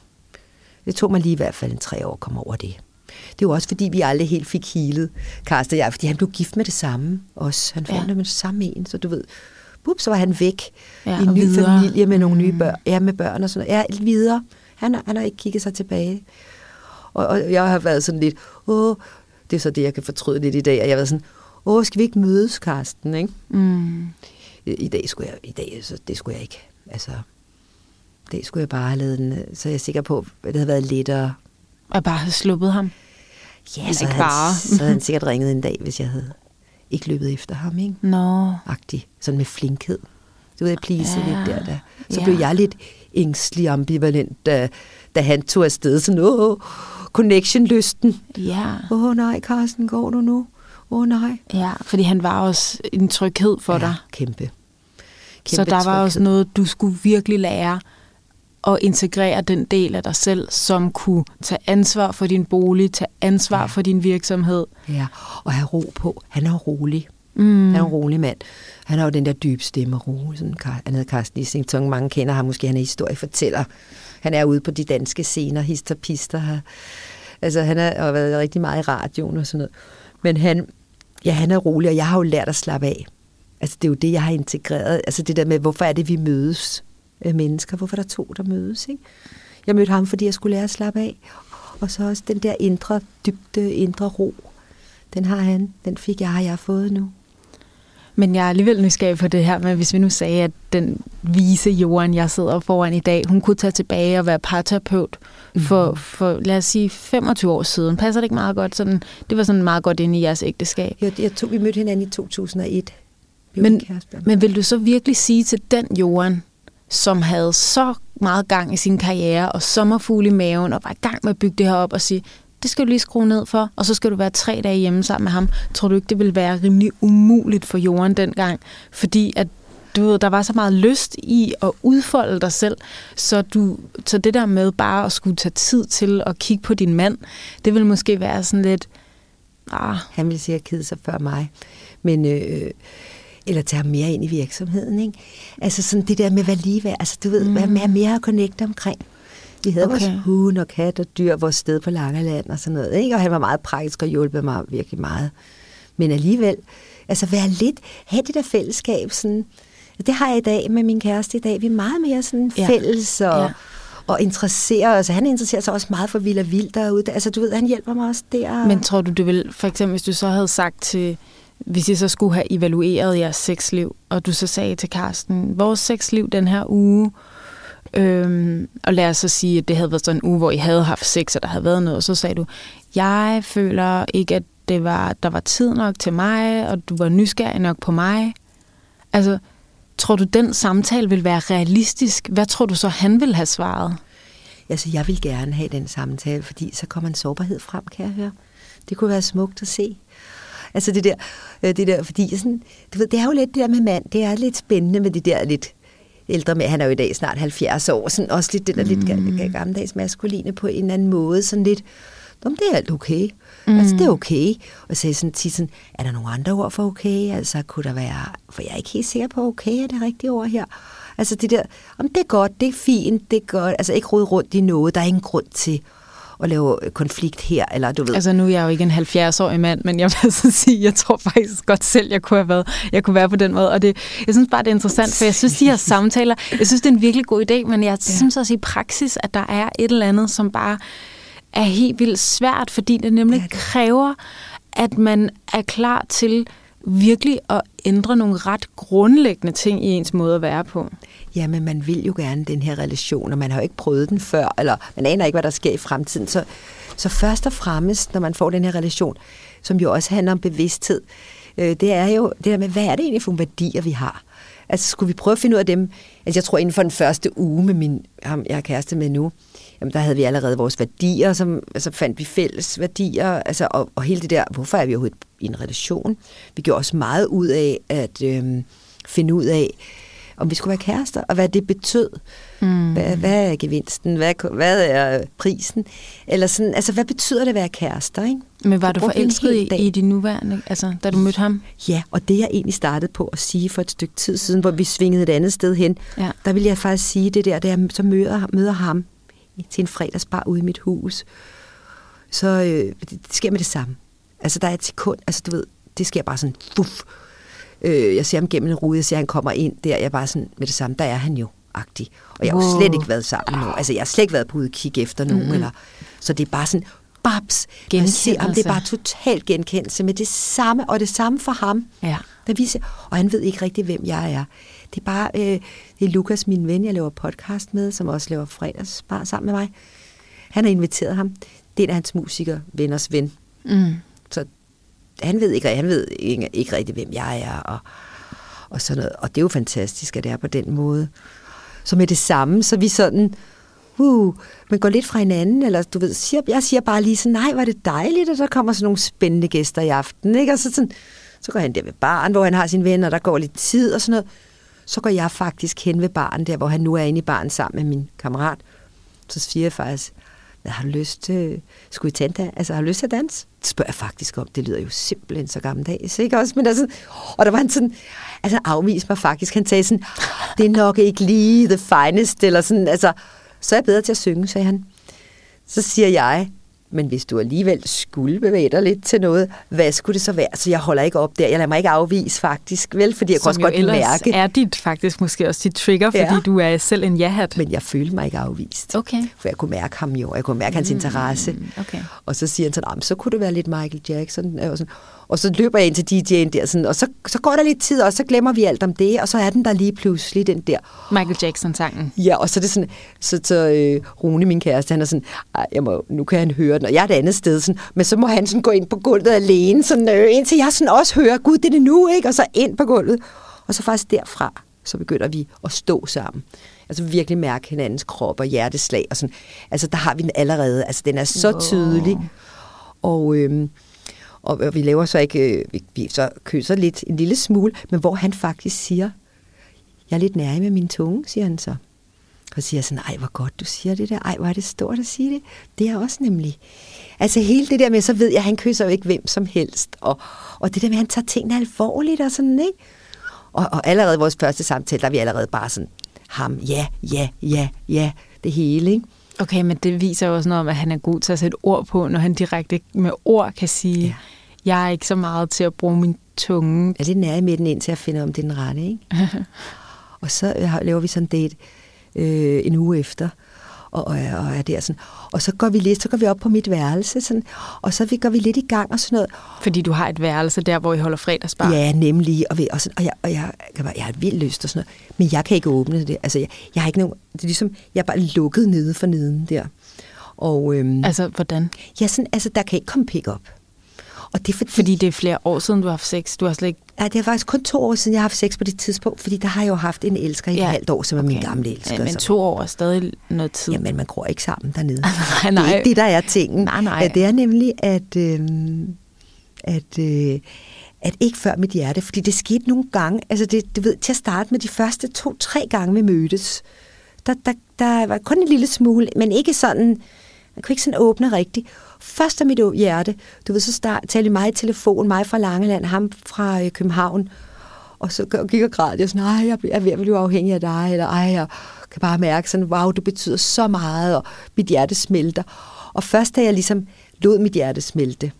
Det tog mig lige i hvert fald en tre år at komme over det. Det er jo også fordi, vi aldrig helt fik healet, Karsten og jeg, fordi han blev gift med det samme også. Han fandt Ja. med det samme en, så du ved, bup, så var han væk Ja, i en og ny videre. familie med nogle nye Mm. børn, ja, med børn og sådan noget. Ja, videre. Han, har- han har ikke kigget sig tilbage. Og, og jeg har været sådan lidt, åh, det er så det, jeg kan fortryde lidt i dag, at jeg har været sådan, åh, skal vi ikke mødes, Karsten, ikke? Mm. I, i dag skulle jeg, i dag, så det skulle jeg ikke. Altså, i dag skulle jeg bare have lavet den, øh, så er jeg sikker på, at det havde været lettere. Og bare have sluppet ham? Ja, Eller så ikke havde, bare. han, så havde han sikkert ringet en dag, hvis jeg havde ikke løbet efter ham, ikke? Nå. Agtig. Sådan med flinkhed. Du ved, jeg please Ja, lidt der, der. Så ja. blev jeg lidt ængstelig ambivalent, da, da han tog afsted. Sådan, åh, connection-lysten. Ja. Åh nej, Carsten, går du nu? Åh nej. Ja, fordi han var også en tryghed for ja, dig. Kæmpe. kæmpe Så der var også tryghed. noget, du skulle virkelig lære at integrere den del af dig selv, som kunne tage ansvar for din bolig, tage ansvar Ja. for din virksomhed. Ja, og have ro på. Han er rolig. Mm. Han er en rolig mand. Han har jo den der dybe stemme og ro. Sådan, han hedder Carsten Isington. Mange kender ham. Måske han er historiefortæller. Han er ude på de danske scener, histerpister her. Altså, han har har været rigtig meget i radioen og sådan noget. Men han, ja, han er rolig, og jeg har jo lært at slappe af. Altså, det er jo det, jeg har integreret. Altså, det der med, hvorfor er det, vi mødes øh, mennesker? Hvorfor er der to, der mødes, ikke? Jeg mødte ham, fordi jeg skulle lære at slappe af. Og så også den der indre, dybde, indre ro. Den har han. Den fik jeg, har jeg fået nu. Men jeg er alligevel nysgerrig på det her med, hvis vi nu sagde, at den vise jorden, jeg sidder foran i dag, hun kunne tage tilbage og være parterapeut for, for, lad os sige, 25 år siden. Passer det ikke meget godt? Sådan, det var sådan meget godt inde i jeres ægteskab. Jeg, jeg tog, vi mødte hinanden i 2001. Vi Men-. Men vil du så virkelig sige til den jorden, som havde så meget gang i sin karriere og sommerfugle i maven og var i gang med at bygge det her op og sige, det skal du lige skrue ned for, og så skal du være tre dage hjemme sammen med ham. Tror du ikke, det ville være rimelig umuligt for jorden dengang? Fordi at du ved, der var så meget lyst i at udfolde dig selv, så, du, så det der med bare at skulle tage tid til at kigge på din mand, det vil måske være sådan lidt, ah, Han ville sikkert kede sig før mig. Men, øh, eller tage ham mere ind i virksomheden, ikke? Altså sådan det der med, hvad lige være. Altså du ved, mm. hvad mere at connecte omkring. Vi havde okay. Vores hund og kat og dyr, vores sted på Langeland og sådan noget, ikke? Og han var meget praktisk og hjulpet mig virkelig meget. Men alligevel, altså være lidt, have det der fællesskab, sådan, det har jeg i dag med min kæreste i dag. Vi er meget mere sådan Ja. fælles og, Ja. og interesserer os. Han interesserer sig også meget for vild og vildt derude. Altså du ved, han hjælper mig også der. Men tror du, det vil, for eksempel hvis du så havde sagt til, hvis I så skulle have evalueret jeres sexliv, og du så sagde til Karsten, vores sexliv den her uge, øhm, og lad os så sige, at det havde været sådan en uge, hvor I havde haft sex, og der havde været noget, og så sagde du, jeg føler ikke, at det var, der var tid nok til mig, og du var nysgerrig nok på mig. Altså, tror du, den samtale vil være realistisk? Hvad tror du så, han vil have svaret? Altså, jeg vil gerne have den samtale, fordi så kommer en sårbarhed frem, kan jeg høre. Det kunne være smukt at se. Altså det der, øh, det der fordi sådan, du ved, det er jo lidt det der med mand, det er lidt spændende med det der lidt ældre med, han er jo i dag snart 70 år, sådan også lidt det der mm. lidt ga- gammeldags maskuline på en eller anden måde, sådan lidt, om det er alt okay. Mm. Altså, det er okay. Og så er jeg sådan tit sådan, er der nogle andre ord for okay? Altså, kunne der være, for jeg er ikke helt sikker på, okay er det rigtige ord her. Altså, det der, om det er godt, det er fint, det er godt. Altså, ikke rode rundt i noget, der er ingen grund til at lave konflikt her, eller du ved. Altså nu er jeg jo ikke en 70-årig mand, men jeg vil så sige, jeg tror faktisk godt selv, jeg kunne have været, jeg kunne være på den måde. Og det, jeg synes bare, det er interessant, for jeg synes, de her samtaler, jeg synes, det er en virkelig god idé, men jeg ja. synes også i praksis, at der er et eller andet, som bare er helt vildt svært, fordi det nemlig ja, det. kræver, at man er klar til virkelig at ændre nogle ret grundlæggende ting i ens måde at være på. Ja, men man vil jo gerne den her relation, og man har jo ikke prøvet den før, eller man aner ikke, hvad der sker i fremtiden. Så, så først og fremmest, når man får den her relation, som jo også handler om bevidsthed, øh, det er jo det der med, hvad er det egentlig for nogle værdier, vi har? Altså, skulle vi prøve at finde ud af dem? Altså, jeg tror, inden for den første uge med min, ham, jeg er kæreste med nu, jamen, der havde vi allerede vores værdier, som, altså fandt vi fælles værdier, altså, og, og hele det der, hvorfor er vi overhovedet i en relation? Vi gjorde også meget ud af at øh, finde ud af, om vi skulle være kærester, og hvad det betød. Mm. Hvad, hvad er gevinsten? Hvad, hvad er prisen? Eller sådan, altså, hvad betyder det at være kærester? Ikke? Men var du forelsket i, i din nuværende, altså, da du mødte ham? Ja, og det jeg egentlig startede på at sige for et stykke tid siden, hvor vi svingede et andet sted hen, ja. der vil jeg faktisk sige det der, da jeg så møder, møder ham til en fredagsbar ude i mit hus, så øh, det, det sker med det samme. Altså, der er et sekund, altså du ved, det sker bare sådan, fuff. Øh, jeg ser ham gennem en rude, jeg ser, han kommer ind der, jeg er bare sådan, med det samme, der er han jo agtig. Og jeg har jo slet ikke været sammen med nogen. Altså, jeg har slet ikke været på udkig efter nogen. Mm-hmm. Eller, så det er bare sådan, babs. Jeg ser ham, det er bare totalt genkendelse med det samme, og det samme for ham. Ja. Der viser, og han ved ikke rigtig, hvem jeg er. Det er bare, øh, det er Lukas, min ven, jeg laver podcast med, som også laver fredagsbar sammen med mig. Han har inviteret ham. Det er en af hans musikere, venners ven. Mm. Så han ved ikke, han ved ikke, ikke rigtig, hvem jeg er, og, og sådan noget. Og det er jo fantastisk, at det er på den måde. Så med det samme, så vi sådan, uh, man går lidt fra hinanden, eller du ved, siger, jeg siger bare lige sådan, nej, var det dejligt, og så kommer sådan nogle spændende gæster i aften, ikke? Og så, sådan, så går han der ved baren, hvor han har sine venner, og der går lidt tid og sådan noget. Så går jeg faktisk hen ved baren der, hvor han nu er inde i baren sammen med min kammerat. Så siger jeg faktisk, hvad har du lyst til? Skulle I tænde Altså, har du lyst til at danse? Det spørger jeg faktisk om. Det lyder jo simpelthen så gammeldags, ikke også? Men altså, og der var han sådan, altså afviste mig faktisk. Han sagde sådan, det er nok ikke lige the finest, eller sådan, altså, så er jeg bedre til at synge, sagde han. Så siger jeg, men hvis du alligevel skulle bevæge dig lidt til noget, hvad skulle det så være? Så jeg holder ikke op der. Jeg lader mig ikke afvise faktisk, vel? Fordi jeg Som kan også godt mærke... er dit faktisk måske også dit trigger, fordi ja. du er selv en ja-hat. Men jeg følte mig ikke afvist. Okay. For jeg kunne mærke ham jo, jeg kunne mærke hans mm, interesse. Okay. Og så siger han sådan, så kunne det være lidt Michael Jackson. Og, sådan. Og så løber jeg ind til DJ'en der, sådan, og så, så går der lidt tid, og så glemmer vi alt om det, og så er den der lige pludselig, den der. Michael Jackson-sangen. Ja, og så er det sådan, så, så øh, Rune, min kæreste, han er sådan, jeg må, nu kan han høre den, og jeg er et andet sted, sådan, men så må han sådan gå ind på gulvet alene, sådan, øh, indtil jeg sådan også hører, gud, det er det nu, ikke? Og så ind på gulvet. Og så faktisk derfra, så begynder vi at stå sammen. Altså virkelig mærke hinandens krop og hjerteslag og sådan. Altså der har vi den allerede. Altså den er så tydelig. Og, øhm, og, vi laver så ikke, øh, vi, vi så kysser lidt en lille smule, men hvor han faktisk siger, jeg er lidt nær med min tunge, siger han så. Og siger sådan, ej, hvor godt du siger det der. Ej, hvor er det stort at sige det. Det er også nemlig. Altså hele det der med, så ved jeg, at han kysser jo ikke hvem som helst. Og, og det der med, at han tager tingene alvorligt og sådan, ikke? Og, og allerede i vores første samtale, der er vi allerede bare sådan, ham, ja, ja, ja, ja, det hele, ikke? Okay, men det viser jo også noget om, at han er god til at sætte ord på, når han direkte med ord kan sige, ja. jeg er ikke så meget til at bruge min tunge. Er det nær i midten ind til at finde, om det er den rette, ikke? og så øh, laver vi sådan en date øh, en uge efter, og, og, og er der sådan. Og så går vi lidt, så går vi op på mit værelse, sådan, og så vi, går vi lidt i gang og sådan noget. Fordi du har et værelse der, hvor I holder fredagsbar? Ja, nemlig. Og, vi, og, sådan, og, jeg, og jeg, jeg, jeg har vildt lyst og sådan noget. Men jeg kan ikke åbne det. Altså, jeg, jeg har ikke nogen... Det er ligesom, jeg er bare lukket nede for neden der. Og, øhm, altså, hvordan? Ja, sådan, altså, der kan ikke komme pick-up. Og det er fordi, fordi det er flere år siden, du har haft sex. Du har slet ikke... Ja, det er faktisk kun to år siden, jeg har haft sex på det tidspunkt, fordi der har jeg jo haft en elsker i ja. et halvt år, som er okay. min gamle elsker. Ja, men to år er stadig noget tid. Jamen, man går ikke sammen dernede. nej, nej. Det er ikke det, der er tingen. Nej, nej. Ja, det er nemlig, at, øh, at, øh, at ikke før mit hjerte, fordi det skete nogle gange, altså det, du ved, til at starte med de første to-tre gange, vi mødtes, der, der, der var kun en lille smule, men ikke sådan, man kunne ikke sådan åbne rigtigt. Først af mit hjerte, du ved, så start, talte mig i telefon, mig fra Langeland, ham fra øh, København, Og så gik og græd. Jeg sådan, nej, jeg er ved at blive afhængig af dig, eller ej, jeg kan bare mærke sådan, wow, du betyder så meget, og mit hjerte smelter. Og først da jeg ligesom lod mit hjerte smelte,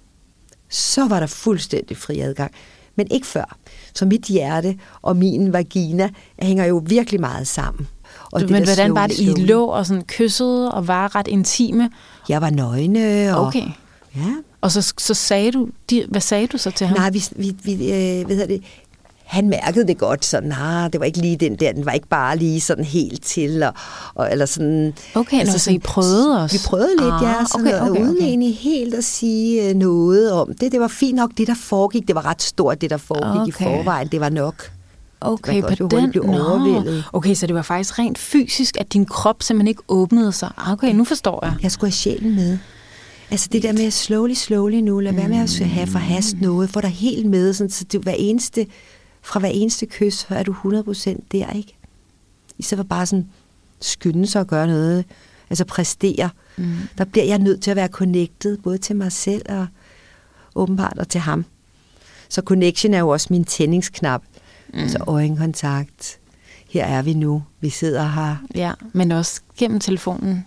så var der fuldstændig fri adgang. Men ikke før. Så mit hjerte og min vagina hænger jo virkelig meget sammen. Og det Men hvordan var det, I lå og sådan kyssede og var ret intime? Jeg var nøgne. Og, okay. Ja. Og så, så sagde du, de, hvad sagde du så til ham? Nej, vi, vi, vi øh, ved det, han mærkede det godt, sådan, nej, det var ikke lige den der, den var ikke bare lige sådan helt til, og, og eller sådan... Okay, altså, så I prøvede også? Vi prøvede lidt, ah, ja, sådan okay, okay, okay. uden egentlig helt at sige øh, noget om det. Det var fint nok, det der foregik, det var ret stort, det der foregik okay. i forvejen, det var nok. Okay, på den no. Okay, så det var faktisk rent fysisk, at din krop simpelthen ikke åbnede sig. Okay, nu forstår jeg. Jeg skulle have sjælen med. Altså det der med at slowly, slowly nu, lad være med at have for hast noget, få dig helt med, sådan, så det, hver eneste, fra hver eneste kys, er du 100% der, ikke? I så var bare sådan, skynde sig at gøre noget, altså præstere. Mm. Der bliver jeg nødt til at være connected, både til mig selv og åbenbart og til ham. Så connection er jo også min tændingsknap. Mm. Altså øjenkontakt. Her er vi nu. Vi sidder her. Ja, men også gennem telefonen.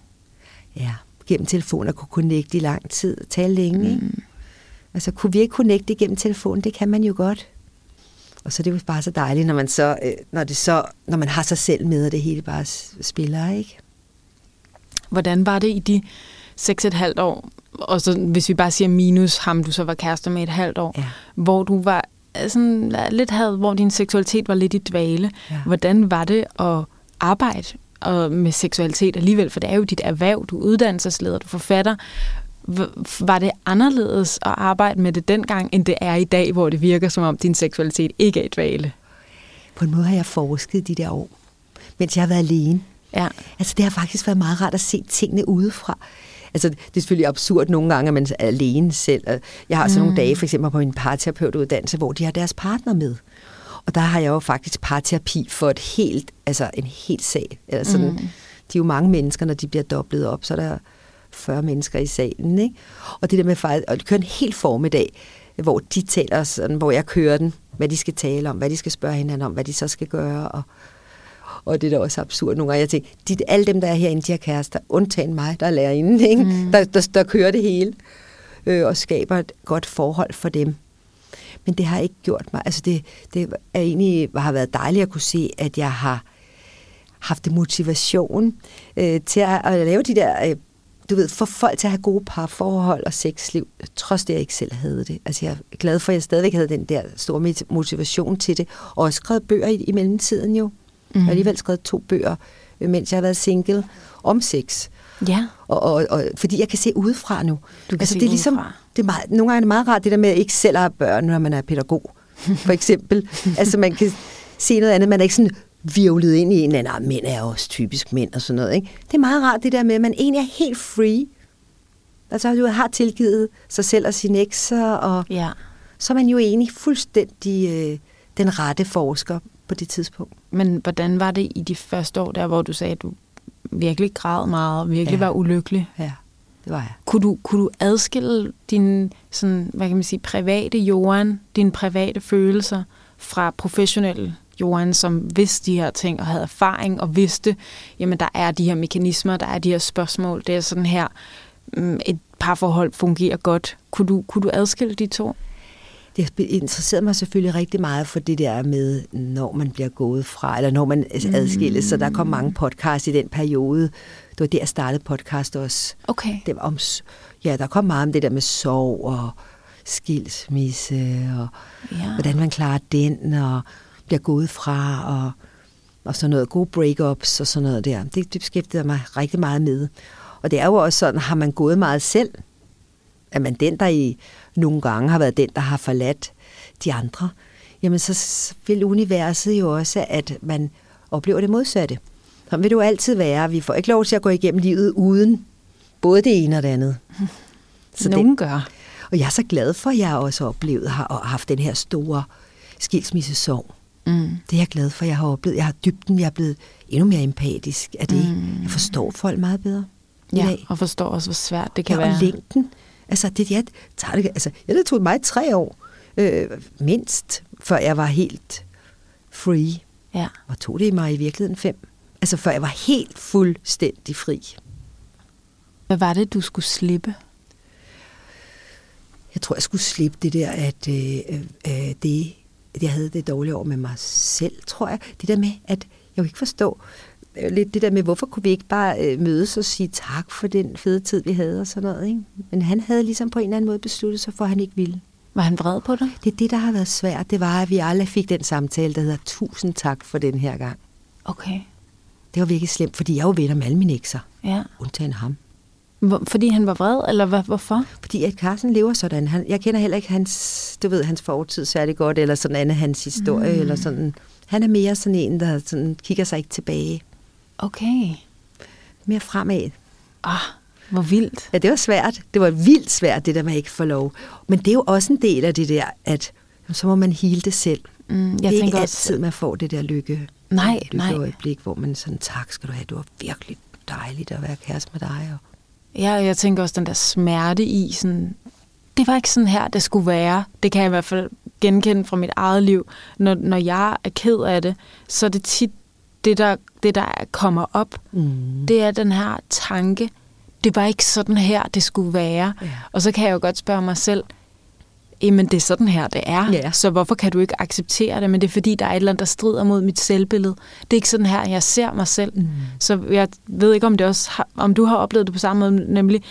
Ja gennem telefonen og kunne connecte i lang tid, tale længe. Mm. Ikke? Altså, kunne vi ikke connecte gennem telefonen? Det kan man jo godt. Og så er det jo bare så dejligt, når man, så, øh, når det så, når man har sig selv med, og det hele bare spiller, ikke? Hvordan var det i de seks et halvt år, og så hvis vi bare siger minus ham, du så var kærester med et halvt år, ja. hvor du var sådan lidt havde, hvor din seksualitet var lidt i dvale. Ja. Hvordan var det at arbejde og med seksualitet alligevel, for det er jo dit erhverv, du er uddannelsesleder, du er forfatter. Var det anderledes at arbejde med det dengang, end det er i dag, hvor det virker som om din seksualitet ikke er et dvale? På en måde har jeg forsket de der år, mens jeg har været alene. Ja. Altså det har faktisk været meget rart at se tingene udefra. Altså, det er selvfølgelig absurd nogle gange, at man er alene selv. Jeg har så mm. nogle dage, for eksempel på min parterapeutuddannelse, hvor de har deres partner med. Og der har jeg jo faktisk parterapi for et helt, altså en helt sag. Eller sådan, mm. De er jo mange mennesker, når de bliver dobblet op, så er der 40 mennesker i salen. Ikke? Og det der med faktisk at køre en helt formiddag, hvor de taler sådan, hvor jeg kører den, hvad de skal tale om, hvad de skal spørge hinanden om, hvad de så skal gøre, og, og det er da også absurd nogle gange. Jeg tænker, de, alle dem, der er herinde, de har kærester, undtagen mig, der er lærerinde, ikke? Mm. Der, der, der kører det hele, øh, og skaber et godt forhold for dem men det har ikke gjort mig. Altså det, det er egentlig har været dejligt at kunne se, at jeg har haft motivation øh, til at, at lave de der, øh, du ved, for folk til at have gode parforhold og sexliv, trods det, jeg ikke selv havde det. Altså jeg er glad for, at jeg stadigvæk havde den der store motivation til det, og også skrevet bøger i, i mellemtiden jo. Mm. Jeg har mhm. alligevel skrevet to bøger, øh, mens jeg har været single, om sex. Ja. Og, og, og, fordi jeg kan se udefra nu. Du kan altså, se det er ligesom, udefra det er meget, nogle gange er det meget rart, det der med at ikke selv have børn, når man er pædagog, for eksempel. altså man kan se noget andet, man er ikke sådan virvlet ind i en eller anden, mænd er også typisk mænd og sådan noget. Ikke? Det er meget rart det der med, at man egentlig er helt free. Altså du har tilgivet sig selv og sine ekser, og ja. så er man jo egentlig fuldstændig øh, den rette forsker på det tidspunkt. Men hvordan var det i de første år der, hvor du sagde, at du virkelig græd meget, og virkelig ja. var ulykkelig? Ja det var jeg. Kunne du, kunne du adskille din sådan, hvad kan man sige, private Johan, dine private følelser fra professionelle Johan, som vidste de her ting og havde erfaring og vidste, jamen der er de her mekanismer, der er de her spørgsmål, det er sådan her, mm, et parforhold fungerer godt. Kunne du, kunne du adskille de to? Det interesserede mig selvfølgelig rigtig meget for det der med, når man bliver gået fra, eller når man adskilles. Mm. Så der kom mange podcasts i den periode. Det var der, jeg startede podcast også. Okay. Det var om, ja, der kom meget om det der med sorg og skilsmisse, og ja. hvordan man klarer den, og bliver gået fra, og, og sådan noget. Gode breakups og sådan noget der. Det, det beskæftigede jeg mig rigtig meget med. Og det er jo også sådan, har man gået meget selv, er man den, der i nogle gange har været den, der har forladt de andre, jamen så vil universet jo også, at man oplever det modsatte. Så vil jo altid være. Vi får ikke lov til at gå igennem livet uden både det ene og det andet. Så Nogen det, gør. Og jeg er så glad for, at jeg også oplevet har haft den her store skilsmissesorg. Mm. Det er jeg glad for, at jeg har oplevet. Jeg har dybden, jeg er blevet endnu mere empatisk af det. Mm. Jeg forstår folk meget bedre. Ja, dag. og forstår også, hvor svært det kan ja, være. og længden. Altså, det, jeg, tager det, altså, jeg, det tog mig tre år, øh, mindst, før jeg var helt free. Ja. Og tog det mig i virkeligheden fem. Altså før jeg var helt fuldstændig fri. Hvad var det, du skulle slippe? Jeg tror, jeg skulle slippe det der, at øh, øh, det, at jeg havde det dårlige år med mig selv, tror jeg. Det der med, at jeg kunne ikke forstå øh, lidt det der med, hvorfor kunne vi ikke bare øh, mødes og sige tak for den fede tid, vi havde og sådan noget. Ikke? Men han havde ligesom på en eller anden måde besluttet sig for, at han ikke ville. Var han vred på dig? Det er det, der har været svært. Det var, at vi aldrig fik den samtale, der hedder tusind tak for den her gang. Okay. Det var virkelig slemt, fordi jeg er jo venner med alle mine ekser, Ja. undtagen ham. Hvor, fordi han var vred, eller hvad, hvorfor? Fordi at Carsten lever sådan. Han, jeg kender heller ikke hans, du ved, hans fortid særlig godt, eller sådan andet hans historie, mm. eller sådan. Han er mere sådan en, der sådan, kigger sig ikke tilbage. Okay. Mere fremad. Ah, hvor vildt. Ja, det var svært. Det var vildt svært, det der med ikke få lov. Men det er jo også en del af det der, at så må man hele det selv. Mm, jeg det er ikke tænker altid, man får det der lykke. Nej, lykke nej. øjeblik, hvor man sådan, tak skal du have, du var virkelig dejligt at være kæreste med dig. Og Ja, og jeg tænker også den der smerte i, sådan, det var ikke sådan her, det skulle være. Det kan jeg i hvert fald genkende fra mit eget liv. Når, når jeg er ked af det, så er det tit det, der, det, der kommer op. Mm. Det er den her tanke, det var ikke sådan her, det skulle være. Ja. Og så kan jeg jo godt spørge mig selv, jamen det er sådan her, det er. Ja. Så hvorfor kan du ikke acceptere det? Men det er fordi, der er et eller andet, der strider mod mit selvbillede. Det er ikke sådan her, jeg ser mig selv. Mm. Så jeg ved ikke, om, det også har, om du har oplevet det på samme måde, nemlig,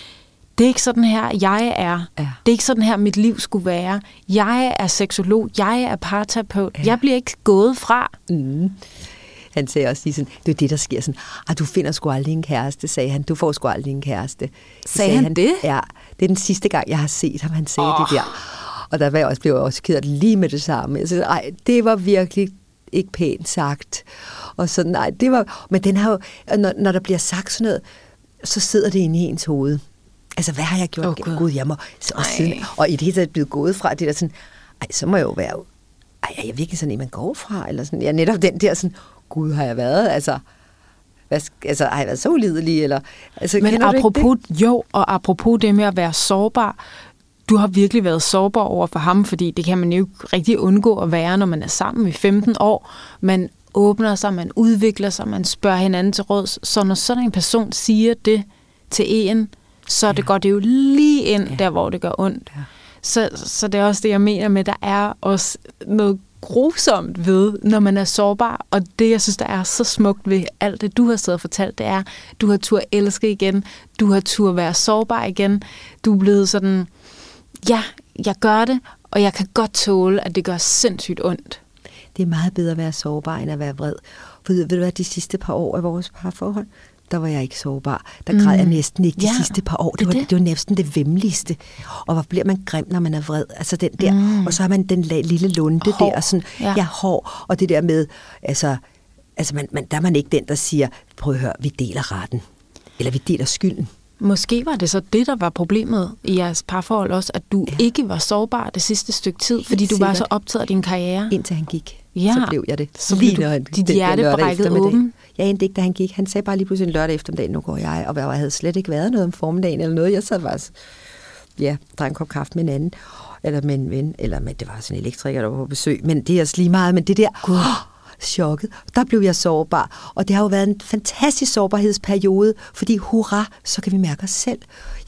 det er ikke sådan her, jeg er. Ja. Det er ikke sådan her, mit liv skulle være. Jeg er seksolog, jeg er parterapeut. Ja. Jeg bliver ikke gået fra. Mm. Han sagde også lige sådan, det er det, der sker sådan, ah, du finder sgu aldrig en kæreste, sagde han. Du får sgu aldrig en kæreste. Så Sagde han det? Ja, det er den sidste gang, jeg har set ham, han sagde oh. Det der. Og der var jeg også, blev jeg også ked lige med det samme. Jeg sagde, ej, det var virkelig ikke pænt sagt. Og sådan, nej, det var, men den har jo, når, når der bliver sagt sådan noget, så sidder det inde i ens hoved. Altså, hvad har jeg gjort? Oh, Gud. Gud, jeg må, så, og, siden, og i det hele taget blevet gået fra, det der sådan, ej, så må jeg jo være, ej, er jeg virkelig sådan en, man går fra? Eller sådan, ja, netop den der sådan, Gud, har jeg været, altså, hvad, altså, har jeg været så ulidelig? Eller, altså, Men apropos, jo, og apropos det med at være sårbar, du har virkelig været sårbar over for ham, fordi det kan man jo ikke rigtig undgå at være, når man er sammen i 15 år. Man åbner sig, man udvikler sig, man spørger hinanden til råds. Så når sådan en person siger det til en, så det går det jo lige ind Ja. der, hvor det gør ondt. Ja. Så, så det er også det, jeg mener med, der er også noget grusomt ved, når man er sårbar. Og det, jeg synes, der er så smukt ved alt det, du har siddet og fortalt, det er, du har tur elske igen, du har tur være sårbar igen, du er blevet sådan, ja, jeg gør det, og jeg kan godt tåle, at det gør sindssygt ondt. Det er meget bedre at være sårbar, end at være vred. For ved du hvad, de sidste par år af vores parforhold, der var jeg ikke sårbar. Der græd jeg næsten ikke de Ja, sidste par år. Det det var, det. det var næsten det vemmeligste. Og hvor bliver man grim, når man er vred? Altså den der, mm. og så har man den lille lunde Hård, der, og sådan, ja. ja. hård. Og det der med, altså, altså man, man, der er man ikke den, der siger, prøv at høre, vi deler retten. Eller vi deler skylden. Måske var det så det, der var problemet i jeres parforhold også, at du ja. Ikke var sårbar det sidste stykke tid, fordi du var sikkert. så optaget af din karriere. Indtil han gik, Ja. så blev jeg det. Så du- når han- dit den hjerte brækket åben? Jeg endte ikke, da han gik. Han sagde bare lige pludselig en lørdag eftermiddag, nu går jeg, og jeg havde slet ikke været noget om formiddagen eller noget. Jeg sad bare, ja, drak en kop kaffe med en anden, eller med en ven, eller med, det var sådan en elektriker, der var på besøg, men det er også lige meget, men det der, Gud. chokket, der blev jeg sårbar, og det har jo været en fantastisk sårbarhedsperiode, fordi hurra, så kan vi mærke os selv.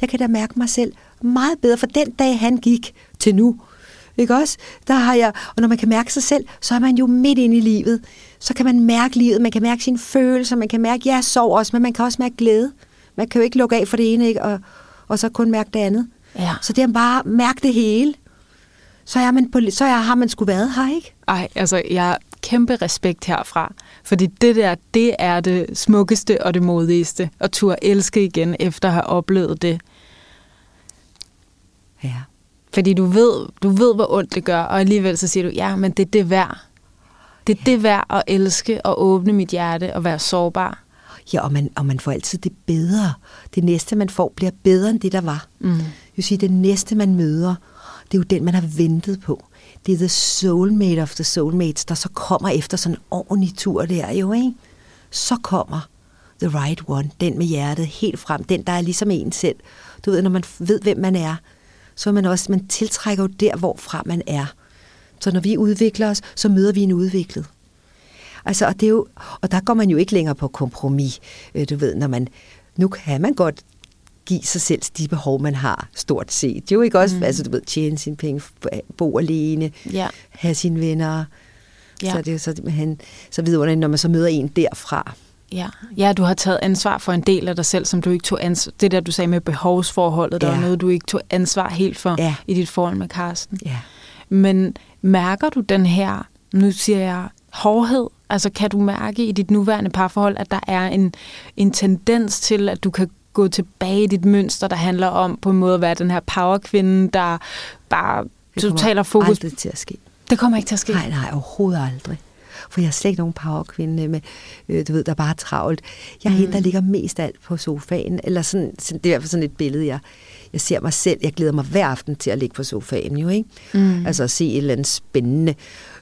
Jeg kan da mærke mig selv meget bedre, for den dag han gik til nu, ikke også? Der har jeg, og når man kan mærke sig selv, så er man jo midt inde i livet. Så kan man mærke livet, man kan mærke sine følelser, man kan mærke, ja, sorg også, men man kan også mærke glæde. Man kan jo ikke lukke af for det ene, ikke? Og, og så kun mærke det andet. Ja. Så det er bare at mærke det hele. Så, er man på, så er, har man sgu været her, ikke? Ej, altså, jeg kæmpe respekt herfra. Fordi det der, det er det smukkeste og det modigste. At turde elske igen, efter at have oplevet det. Ja. Fordi du ved, du ved, hvor ondt det gør, og alligevel så siger du, ja, men det er det værd. Det er det værd at elske og åbne mit hjerte og være sårbar. Ja, og man, og man får altid det bedre. Det næste, man får, bliver bedre end det, der var. Mm. Jeg vil sige, det næste, man møder, det er jo den, man har ventet på. Det er the soulmate of the soulmates, der så kommer efter sådan en ordentlig tur der, jo, ikke? Så kommer the right one, den med hjertet helt frem, den, der er ligesom en selv. Du ved, når man ved, hvem man er, så man også, man tiltrækker jo der, hvorfra man er. Så når vi udvikler os, så møder vi en udviklet. Altså, og, det er jo, og der går man jo ikke længere på kompromis. Øh, du ved, når man, nu kan man godt give sig selv de behov, man har, stort set. Det er jo ikke også, mm. altså du ved, tjene sine penge, bo alene, ja. have sine venner. Ja. Så det er jo så, han, så videre, når man så møder en derfra. Ja. ja, du har taget ansvar for en del af dig selv, som du ikke tog ansvar Det der, du sagde med behovsforholdet, der ja. var noget, du ikke tog ansvar helt for ja. i dit forhold med Karsten. Ja. Men mærker du den her, nu siger jeg, hårdhed? Altså kan du mærke i dit nuværende parforhold, at der er en, en tendens til, at du kan gå tilbage i dit mønster, der handler om på en måde at være den her powerkvinde, der bare totalt fokus... Det kommer til at ske. Det kommer ikke til at ske? Nej, nej, overhovedet aldrig. For jeg er slet ikke nogen powerkvinde med, øh, du ved, der er bare travlt. Jeg er mm. hende, der ligger mest alt på sofaen. Eller sådan, sådan, det er i hvert fald sådan et billede, jeg, jeg ser mig selv. Jeg glæder mig hver aften til at ligge på sofaen, jo, ikke? Mm. Altså at se et eller andet spændende.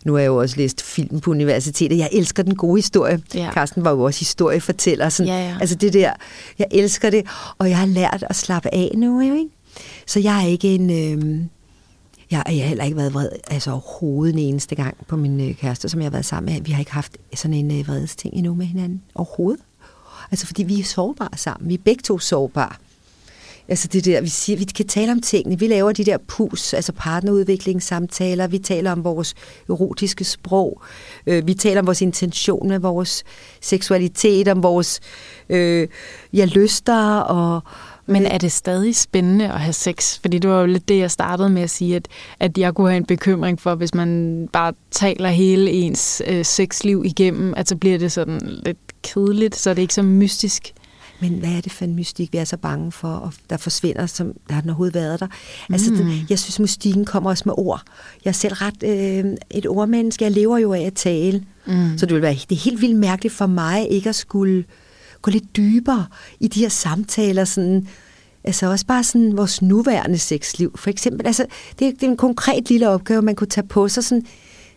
Nu har jeg jo også læst film på universitetet. Jeg elsker den gode historie. Ja. Carsten var jo også historiefortæller. Sådan, ja, ja. Altså det der, jeg elsker det. Og jeg har lært at slappe af nu, jo, ikke? Så jeg er ikke en... Øh, jeg, jeg har heller ikke været vred, altså overhovedet en eneste gang på min øh, kæreste, som jeg har været sammen med. Vi har ikke haft sådan en øh, vredesting endnu med hinanden. Overhovedet. Altså fordi vi er sårbare sammen. Vi er begge to sårbare. Altså det der, vi siger, vi kan tale om tingene. Vi laver de der pus, altså partnerudviklingssamtaler. Vi taler om vores erotiske sprog. Øh, vi taler om vores intention med vores seksualitet, om vores øh, ja, lyster og men er det stadig spændende at have sex? Fordi det var jo lidt det, jeg startede med at sige, at, at jeg kunne have en bekymring for, hvis man bare taler hele ens øh, sexliv igennem, at så bliver det sådan lidt kedeligt, så er det ikke så mystisk. Men hvad er det for en mystik, vi er så bange for, og der forsvinder, som der har den overhovedet været der? Altså, mm. det, jeg synes, mystikken kommer også med ord. Jeg er selv ret øh, et ordmenneske. Jeg lever jo af at tale. Mm. Så det vil være det er helt vildt mærkeligt for mig ikke at skulle øh, gå lidt dybere i de her samtaler, sådan, altså også bare sådan vores nuværende sexliv. For eksempel, altså, det, er, det er en konkret lille opgave, man kunne tage på sig, sådan,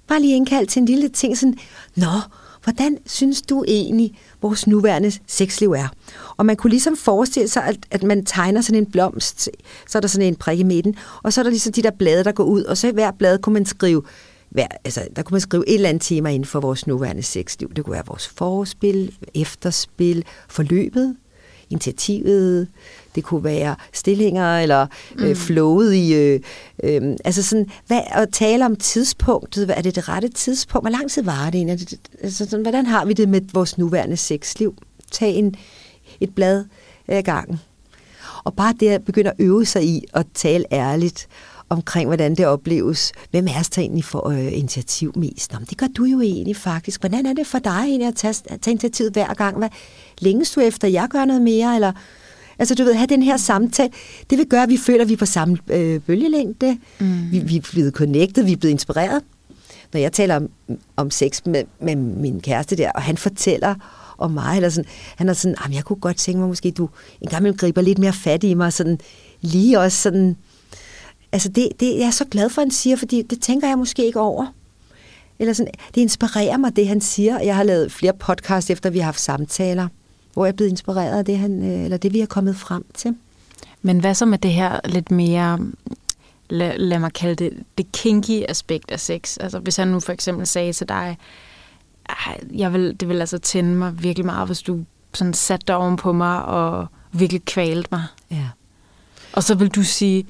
bare lige indkaldt til en lille ting, sådan, nå, hvordan synes du egentlig, vores nuværende sexliv er? Og man kunne ligesom forestille sig, at, at man tegner sådan en blomst, så er der sådan en prik i midten, og så er der ligesom de der blade, der går ud, og så i hver blad kunne man skrive, hver, altså, der kunne man skrive et eller andet tema inden for vores nuværende sexliv. Det kunne være vores forspil, efterspil, forløbet, initiativet, det kunne være stillinger eller øh, mm. flowet i... Øh, øh, altså sådan, hvad, at tale om tidspunktet, er det det rette tidspunkt? Hvor lang tid var det egentlig? Altså sådan, hvordan har vi det med vores nuværende sexliv? Tag en, et blad ad gangen. Og bare det at begynde at øve sig i at tale ærligt omkring, hvordan det opleves. Hvem er der egentlig for øh, initiativ mest? Nå, det gør du jo egentlig faktisk. Hvordan er det for dig egentlig at tage, tage initiativet hver gang? Hvad, længes du efter, at jeg gør noget mere? Eller, altså du ved, have den her samtale, det vil gøre, at vi føler, at vi er på samme øh, bølgelængde. Mm. Vi, vi er blevet connected, vi er blevet inspireret. Når jeg taler om, om sex med, med min kæreste der, og han fortæller om mig, eller sådan, han er sådan, jeg kunne godt tænke mig, måske du en gang griber lidt mere fat i mig, sådan, lige også sådan, Altså det, det jeg er så glad for, at han siger, fordi det tænker jeg måske ikke over. Eller sådan, det inspirerer mig, det han siger. Jeg har lavet flere podcasts, efter vi har haft samtaler, hvor jeg er blevet inspireret af det, han, øh, eller det vi er kommet frem til. Men hvad så med det her lidt mere, lad, lad mig kalde det, det kinky aspekt af sex? Altså hvis han nu for eksempel sagde til dig, jeg vil, det vil altså tænde mig virkelig meget, hvis du sådan satte dig oven på mig og virkelig kvalte mig. Ja. Og så vil du sige,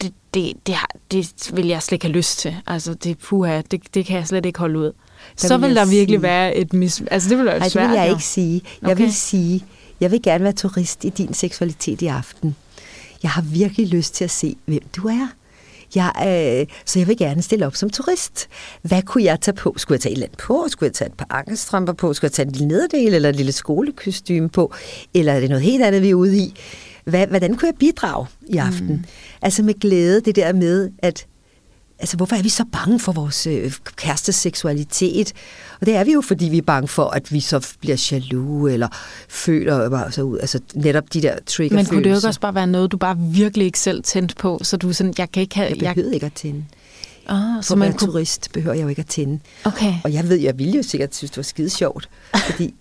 det, det, det, har, det vil jeg slet ikke have lyst til. Altså, det, puha, det, det kan jeg slet ikke holde ud. Så vil, vil der virkelig sige, være et mis... Altså, det vil være Nej, svært. det vil jeg jo. ikke sige. Jeg okay. vil sige, jeg vil gerne være turist i din seksualitet i aften. Jeg har virkelig lyst til at se, hvem du er. Jeg, øh, så jeg vil gerne stille op som turist. Hvad kunne jeg tage på? Skulle jeg tage et eller andet på? Skulle jeg tage et par ankelstrømper på? Skulle jeg tage en lille nederdel eller et lille skolekostyme på? Eller er det noget helt andet, vi er ude i? Hvad, hvordan kunne jeg bidrage i aften? Mm. Altså med glæde, det der med, at altså hvorfor er vi så bange for vores øh, kærestes seksualitet? Og det er vi jo, fordi vi er bange for, at vi så bliver jaloux, eller føler bare så ud, altså netop de der trigger Men kunne det jo også bare være noget, du bare virkelig ikke selv tændte på, så du sådan, jeg kan ikke have... Jeg behøvede jeg... ikke at tænde. Ah, så man kunne... turist behøver jeg jo ikke at tænde. Okay. Og jeg ved, jeg ville jo sikkert synes, det var skide sjovt, fordi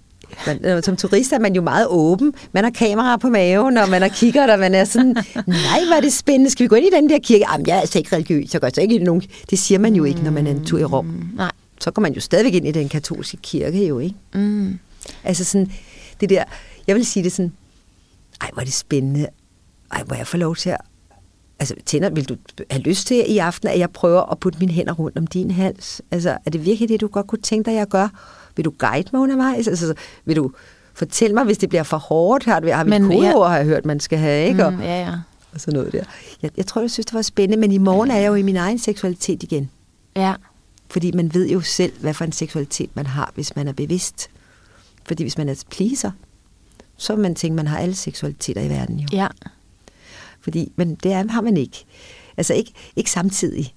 man, øh, som turist er man jo meget åben. Man har kamera på maven, og man har kigger, og man er sådan, nej, hvor er det spændende. Skal vi gå ind i den der kirke? Jamen, jeg er altså ikke religiøs, jeg gør så ikke nogen. Det siger man jo ikke, når man er en tur i Rom. Nej. så går man jo stadigvæk ind i den katolske kirke jo, ikke? Mm. Altså sådan, det der, jeg vil sige det sådan, ej, hvor er det spændende. Ej, hvor jeg får lov til at, altså tænder, vil du have lyst til i aften, at jeg prøver at putte mine hænder rundt om din hals? Altså, er det virkelig det, du godt kunne tænke dig, at jeg gør? Vil du guide mig undervejs? Altså, vil du fortælle mig, hvis det bliver for hårdt? Har, har vi men, kodeord, ja. har jeg hørt, man skal have, ikke? Mm, ja, ja. Og sådan noget der. Jeg, jeg tror, jeg synes, det var spændende, men i morgen er jeg jo i min egen seksualitet igen. Ja. Fordi man ved jo selv, hvad for en seksualitet man har, hvis man er bevidst. Fordi hvis man er pleaser, så vil man tænke, man har alle seksualiteter i verden jo. Ja. Fordi, men det er, har man ikke. Altså ikke, ikke samtidig.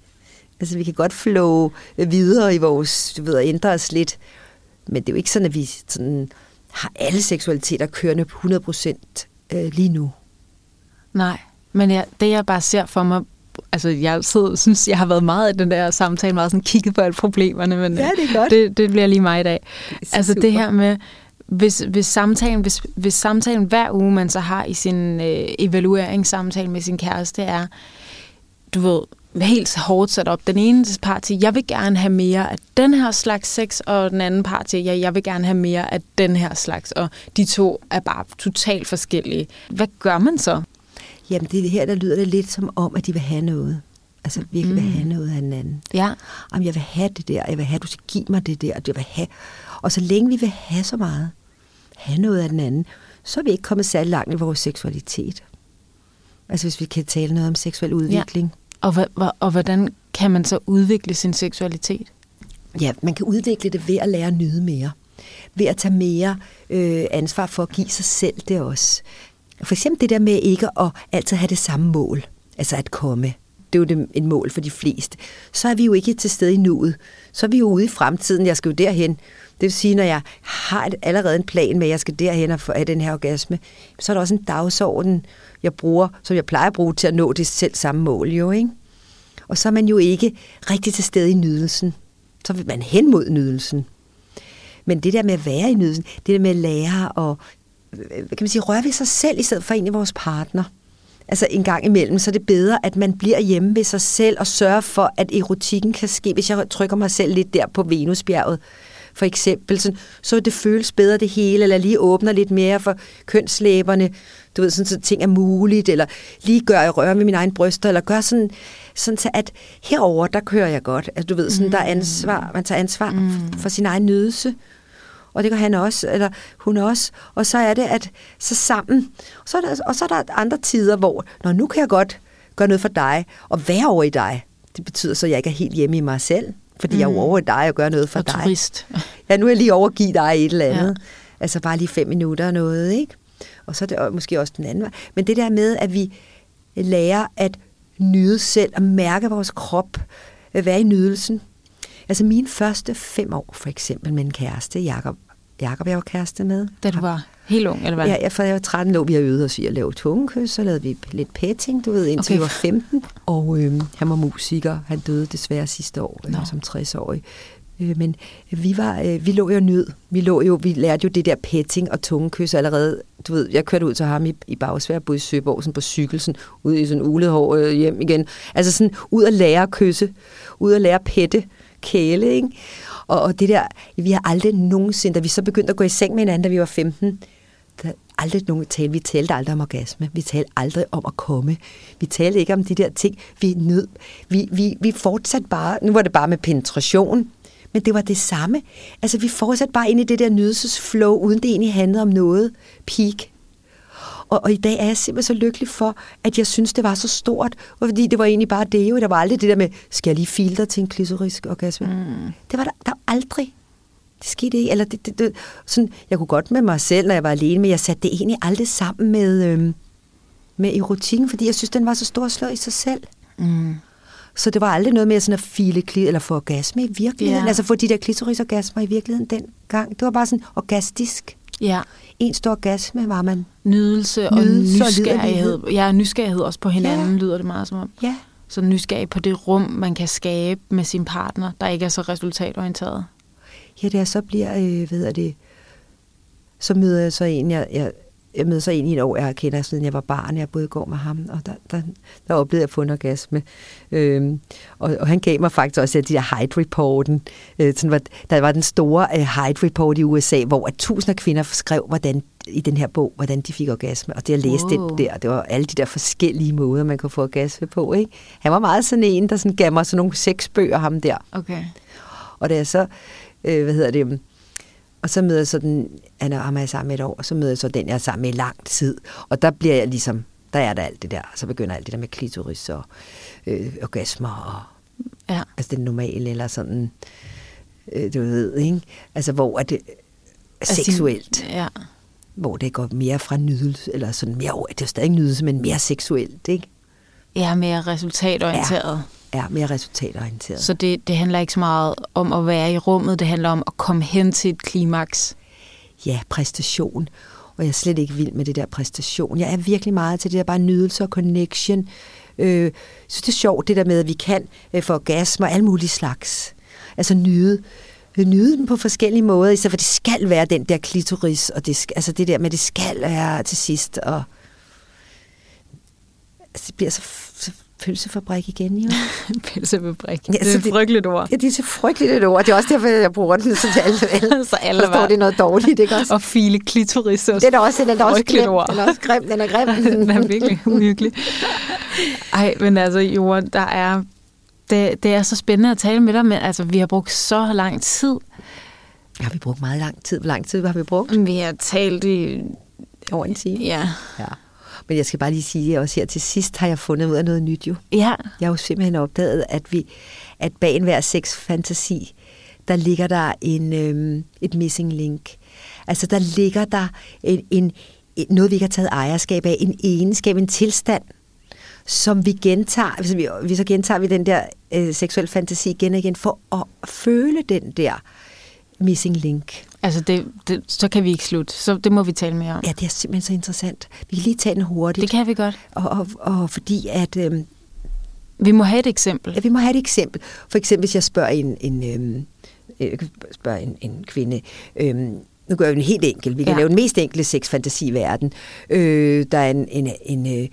Altså vi kan godt flow videre i vores, du ved, ændre os lidt. Men det er jo ikke sådan, at vi sådan, har alle seksualiteter kørende på 100% øh, lige nu. Nej, men jeg, det jeg bare ser for mig, altså jeg sidder, synes, jeg har været meget i den der samtale, meget sådan kigget på alle problemerne, men ja, det, er godt. det, det bliver lige mig i dag. Det altså super. det her med, hvis, hvis, samtalen, hvis, hvis samtalen hver uge, man så har i sin øh, evalueringssamtale med sin kæreste, er, du ved, helt hårdt sat op. Den ene parti, jeg vil gerne have mere af den her slags sex, og den anden parti, ja, jeg vil gerne have mere af den her slags, og de to er bare totalt forskellige. Hvad gør man så? Jamen, det her, der lyder det lidt som om, at de vil have noget. Altså virkelig mm. vil have noget af den anden. Ja. Jamen, jeg vil have det der, jeg vil have, du skal give mig det der, og jeg vil have. Og så længe vi vil have så meget, have noget af den anden, så er vi ikke kommet særlig langt i vores seksualitet. Altså hvis vi kan tale noget om seksuel udvikling. Og, og hvordan kan man så udvikle sin seksualitet? Ja, man kan udvikle det ved at lære at nyde mere. Ved at tage mere øh, ansvar for at give sig selv det også. For eksempel det der med ikke at altid have det samme mål. Altså at komme. Det er jo det, et mål for de fleste. Så er vi jo ikke til stede i nuet. Så er vi jo ude i fremtiden. Jeg skal jo derhen. Det vil sige, når jeg har et, allerede en plan med, at jeg skal derhen og få den her orgasme, så er der også en dagsorden, jeg bruger, som jeg plejer at bruge til at nå det selv samme mål, jo, ikke? Og så er man jo ikke rigtig til stede i nydelsen. Så vil man hen mod nydelsen. Men det der med at være i nydelsen, det der med at lære og kan man sige, røre ved sig selv i stedet for en af vores partner. Altså en gang imellem, så er det bedre, at man bliver hjemme ved sig selv og sørger for, at erotikken kan ske, hvis jeg trykker mig selv lidt der på Venusbjerget for eksempel, sådan, så det føles bedre det hele, eller lige åbner lidt mere for kønslæberne, du ved, sådan, så ting er muligt, eller lige gør jeg røre med mine egne bryster, eller gør sådan, sådan så at herover der kører jeg godt. Altså, du ved, sådan, mm. der er ansvar, man tager ansvar mm. for sin egen nydelse, og det gør han også, eller hun også. Og så er det, at så sammen, og så er der, og så er der andre tider, hvor, når nu kan jeg godt gøre noget for dig, og være over i dig. Det betyder så, at jeg ikke er helt hjemme i mig selv fordi mm. jeg er mm. over dig og gør noget for og dig. turist. Ja, nu er jeg lige over at give dig et eller andet. Ja. Altså bare lige fem minutter og noget, ikke? Og så er det måske også den anden vej. Men det der med, at vi lærer at nyde selv og mærke vores krop, at være i nydelsen. Altså mine første fem år, for eksempel med en kæreste, Jakob, Jakob jeg var kæreste med. Da du var helt ung, eller hvad? Ja, for jeg var 13 lå vi har øvet os i at lave tungekys, så lavede vi lidt petting, du ved, indtil okay. vi var 15. Og øh, han var musiker, han døde desværre sidste år, no. som 60-årig. Øh, men vi, var, øh, vi lå jo nød. Vi, lå jo, vi lærte jo det der petting og tungekys allerede. Du ved, jeg kørte ud til ham i, i Bagsvær, boede i Søborg, sådan på cykel, sådan, ud i sådan ulet hår øh, hjem igen. Altså sådan ud at lære at kysse, ud at lære at pette, kæle, ikke? Og, og det der, vi har aldrig nogensinde, da vi så begyndte at gå i seng med hinanden, da vi var 15, der aldrig nogen tale. Vi talte aldrig om orgasme. Vi talte aldrig om at komme. Vi talte ikke om de der ting, vi nød. Vi, vi, vi fortsatte bare, nu var det bare med penetration, men det var det samme. Altså, vi fortsatte bare ind i det der nydelsesflow, uden det egentlig handlede om noget peak. Og, og i dag er jeg simpelthen så lykkelig for, at jeg synes, det var så stort. Og fordi det var egentlig bare det jo. Der var aldrig det der med, skal jeg lige filtre til en klitorisk orgasme? Mm. Det var der, der aldrig. Det skete ikke. Eller det, det, det, sådan, jeg kunne godt med mig selv, når jeg var alene, men jeg satte det egentlig aldrig sammen med, øhm, med erotikken, fordi jeg synes, den var så stor slå i sig selv. Mm. Så det var aldrig noget med sådan at file eller få orgasme i virkeligheden. Ja. Altså få de der klitorisorgasmer i virkeligheden dengang. Det var bare sådan orgastisk. Ja. En stor orgasme var man. Nydelse, og Nydelse nysgerrighed. Og ja, nysgerrighed også på hinanden, ja. lyder det meget som om. Ja. Så nysgerrig på det rum, man kan skabe med sin partner, der ikke er så resultatorienteret. Ja, det er så bliver, øh, ved jeg det, så møder jeg så en, jeg, jeg jeg mødte så en i et år, jeg kendt, siden jeg var barn. Jeg boede i går med ham, og der, der, der oplevede jeg at få en orgasme. Øhm, og, og, han gav mig faktisk også de der Hyde-reporten. Øh, sådan var, der var den store uh, Hyde-report i USA, hvor at tusinder kvinder skrev, hvordan i den her bog, hvordan de fik orgasme. Og det, jeg læste wow. det der, det var alle de der forskellige måder, man kunne få orgasme på. Ikke? Han var meget sådan en, der sådan gav mig sådan nogle seks bøger, ham der. Okay. Og da jeg så, øh, hvad hedder det, og så møder jeg så den, han er mig sammen et år, og så møder jeg så den, jeg er sammen med i lang tid. Og der bliver jeg ligesom, der er der alt det der. Så begynder alt det der med klitoris og øh, orgasmer og ja. altså det normale, eller sådan, øh, du ved, ikke? Altså hvor er det altså, seksuelt. Ja. Hvor det går mere fra nydelse, eller sådan mere, det er stadig nydelse, men mere seksuelt, ikke? Ja, mere resultatorienteret. Ja er mere resultatorienteret. Så det, det handler ikke så meget om at være i rummet, det handler om at komme hen til et klimaks? Ja, præstation. Og jeg er slet ikke vild med det der præstation. Jeg er virkelig meget til det der bare nydelse og connection. Øh, så det er sjovt, det der med, at vi kan øh, få orgasmer og alle mulige slags. Altså nyde, nyde den på forskellige måder, i stedet for det skal være den der klitoris, og det, altså det der med, det skal være til sidst, og altså det bliver så, så pølsefabrik igen, jo. pølsefabrik. Ja, det er et frygteligt ord. Ja, det er så frygteligt et ord. Det er også derfor, jeg bruger den, så alle, alle, så alle forstår, det er noget dårligt, ikke også? Og file klitoris også. Det er også, den er også grim. Ord. Den er også grim. Den er grim. den er virkelig uhyggelig. Ej, men altså, Jorden, der er... Det, det er så spændende at tale med dig, men altså, vi har brugt så lang tid. Har vi brugt meget lang tid? Hvor lang tid har vi brugt? Vi har talt i... Over en time. Ja. ja. Men jeg skal bare lige sige, at også her til sidst har jeg fundet ud af noget nyt jo. Ja. Jeg har jo simpelthen opdaget, at, vi, at bag enhver sexfantasi, der ligger der en, øhm, et missing link. Altså der ligger der en, en, noget, vi ikke har taget ejerskab af, en egenskab, en tilstand, som vi gentager, hvis vi, vi så gentager vi den der øh, seksuel fantasi igen og igen, for at føle den der missing link. Altså, det, det, så kan vi ikke slutte. Så det må vi tale mere om. Ja, det er simpelthen så interessant. Vi kan lige tage den hurtigt. Det kan vi godt. Og, og, og fordi at... Øhm, vi må have et eksempel. Ja, vi må have et eksempel. For eksempel, hvis jeg spørger en, en, øhm, øh, spørger en, en kvinde... Øhm, nu gør vi en helt enkelt. Vi kan ja. lave den mest enkle sexfantasi i verden. Øh, der er en, en, en, øh,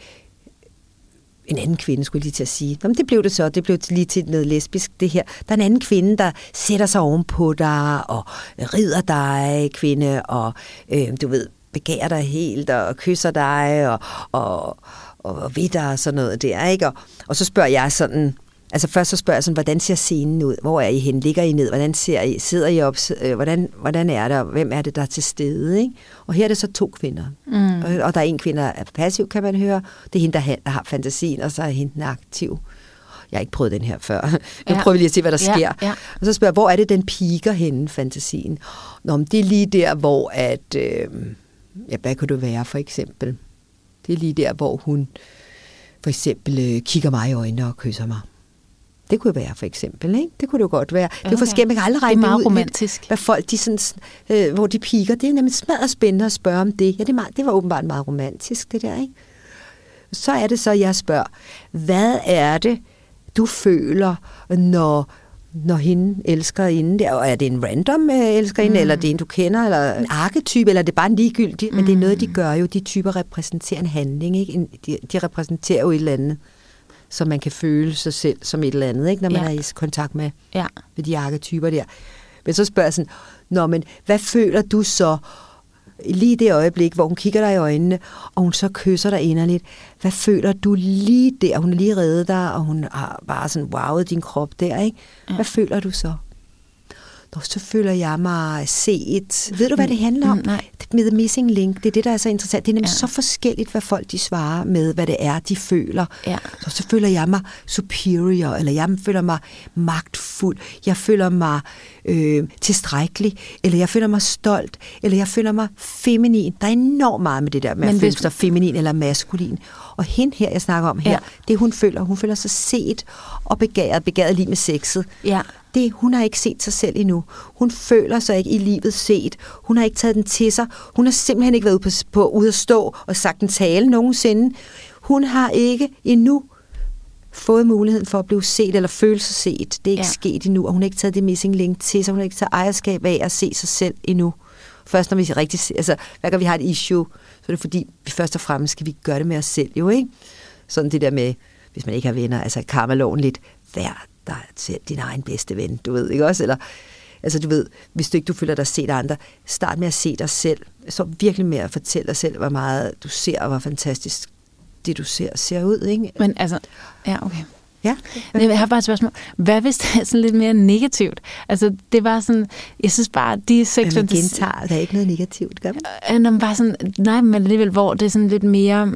en anden kvinde, skulle jeg lige til at sige. Nå, men det blev det så. Det blev lige til noget lesbisk, det her. Der er en anden kvinde, der sætter sig ovenpå dig, og rider dig, kvinde, og øh, du ved, begærer dig helt, og kysser dig, og, og, og ved dig, og sådan noget der, ikke? Og, og så spørger jeg sådan, Altså først så spørger jeg sådan, hvordan ser scenen ud? Hvor er I hen? Ligger I ned? Hvordan ser I? Sidder I op? Øh, hvordan, hvordan er det? hvem er det, der er til stede? Ikke? Og her er det så to kvinder. Mm. Og, og der er en kvinde, der er passiv, kan man høre. Det er hende, der, der har fantasien, og så er hende, der er aktiv. Jeg har ikke prøvet den her før. Nu ja. prøver lige at se, hvad der sker. Ja, ja. Og så spørger jeg, hvor er det, den piker henne, fantasien? Nå, men det er lige der, hvor at... Øh, ja, hvad kunne det være, for eksempel? Det er lige der, hvor hun for eksempel øh, kigger mig i øjnene og kysser mig. Det kunne være for eksempel, ikke? Det kunne det jo godt være. Det er forskelligt, man kan aldrig regne det er meget ud, romantisk. Lidt, hvad folk, de sådan, øh, hvor de piker. Det er nemlig smadret spændende at spørge om det. Ja, det, er meget, det var åbenbart meget romantisk, det der, ikke? Så er det så, jeg spørger, hvad er det, du føler, når, når hende elsker inden der? Og er det en random øh, elskerinde, mm. eller er det en, du kender, eller en arketype, eller er det bare en ligegyldig? Mm. Men det er noget, de mm. gør jo. De typer repræsenterer en handling, ikke? De, de repræsenterer jo et eller andet så man kan føle sig selv som et eller andet, ikke, når man ja. er i kontakt med, ja. med de arketyper der. Men så spørger jeg sådan, Nå, men hvad føler du så lige det øjeblik, hvor hun kigger dig i øjnene, og hun så kysser dig inderligt. Hvad føler du lige der? Hun er lige reddet dig, og hun har bare sådan wowet din krop der, ikke? Hvad ja. føler du så? Nå, så føler jeg mig set. Ved du, hvad det handler om? Mm, nej. Med Missing Link, det er det, der er så interessant. Det er nemlig ja. så forskelligt, hvad folk de svarer med, hvad det er, de føler. Ja. Så, så føler jeg mig superior, eller jeg føler mig magtfuld, jeg føler mig øh, tilstrækkelig, eller jeg føler mig stolt, eller jeg føler mig feminin. Der er enormt meget med det der med Men at føle sig feminin eller maskulin. Og hende her, jeg snakker om her, ja. det hun føler, hun føler sig set og begæret, begæret lige med sexet. Ja det, hun har ikke set sig selv endnu. Hun føler sig ikke i livet set. Hun har ikke taget den til sig. Hun har simpelthen ikke været ude, på, på, ude at stå og sagt en tale nogensinde. Hun har ikke endnu fået muligheden for at blive set eller føle sig set. Det er ikke ja. sket endnu, og hun har ikke taget det missing link til sig. Hun har ikke taget ejerskab af at se sig selv endnu. først når vi rigtig, altså hver gang vi har et issue, så er det fordi, vi først og fremmest skal vi gøre det med os selv, jo ikke? Sådan det der med, hvis man ikke har venner, altså karmaloven lidt, vær dig selv din egen bedste ven, du ved, ikke også? Eller, altså du ved, hvis du ikke du føler dig set af andre, start med at se dig selv. Så virkelig med at fortælle dig selv, hvor meget du ser, og hvor fantastisk det, du ser, ser ud, ikke? Men altså, ja, okay. Ja. Jeg har bare et spørgsmål. Hvad hvis det er sådan lidt mere negativt? Altså, det var sådan, jeg synes bare, de seks... Men gentager, der er ikke noget negativt, gør man? Øh, bare sådan, nej, men alligevel, hvor det er sådan lidt mere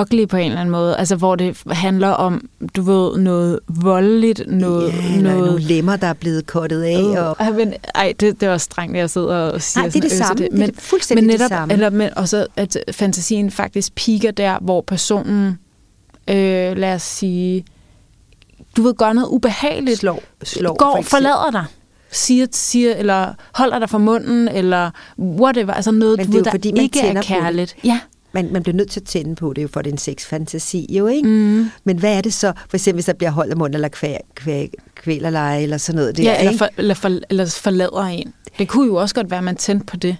ugly på en eller anden måde, altså hvor det handler om, du ved, noget voldeligt, noget... Ja, noget... nogle lemmer, der er blevet kottet af. Uh, og... Ej, men, ej det, det var strengt, at jeg sidder og siger Nej, det er det samme. Det. Men, det er fuldstændig men netop, det samme. Eller, men også, at fantasien faktisk piker der, hvor personen, øh, lad os sige, du ved, gør noget ubehageligt. Slår, slår går, for forlader dig siger, siger, eller holder dig for munden, eller whatever, altså noget, Men du ved, der fordi, ikke er kærligt. Ja man, man bliver nødt til at tænde på det, jo, for det er en sexfantasi, jo ikke? Mm. Men hvad er det så, for eksempel hvis der bliver holdt af mund, eller kvæ, kvæ, kvælerleje, eller sådan noget? Det ja, er, eller, for, eller, for, eller forlader en. Det kunne jo også godt være, at man tændte på det.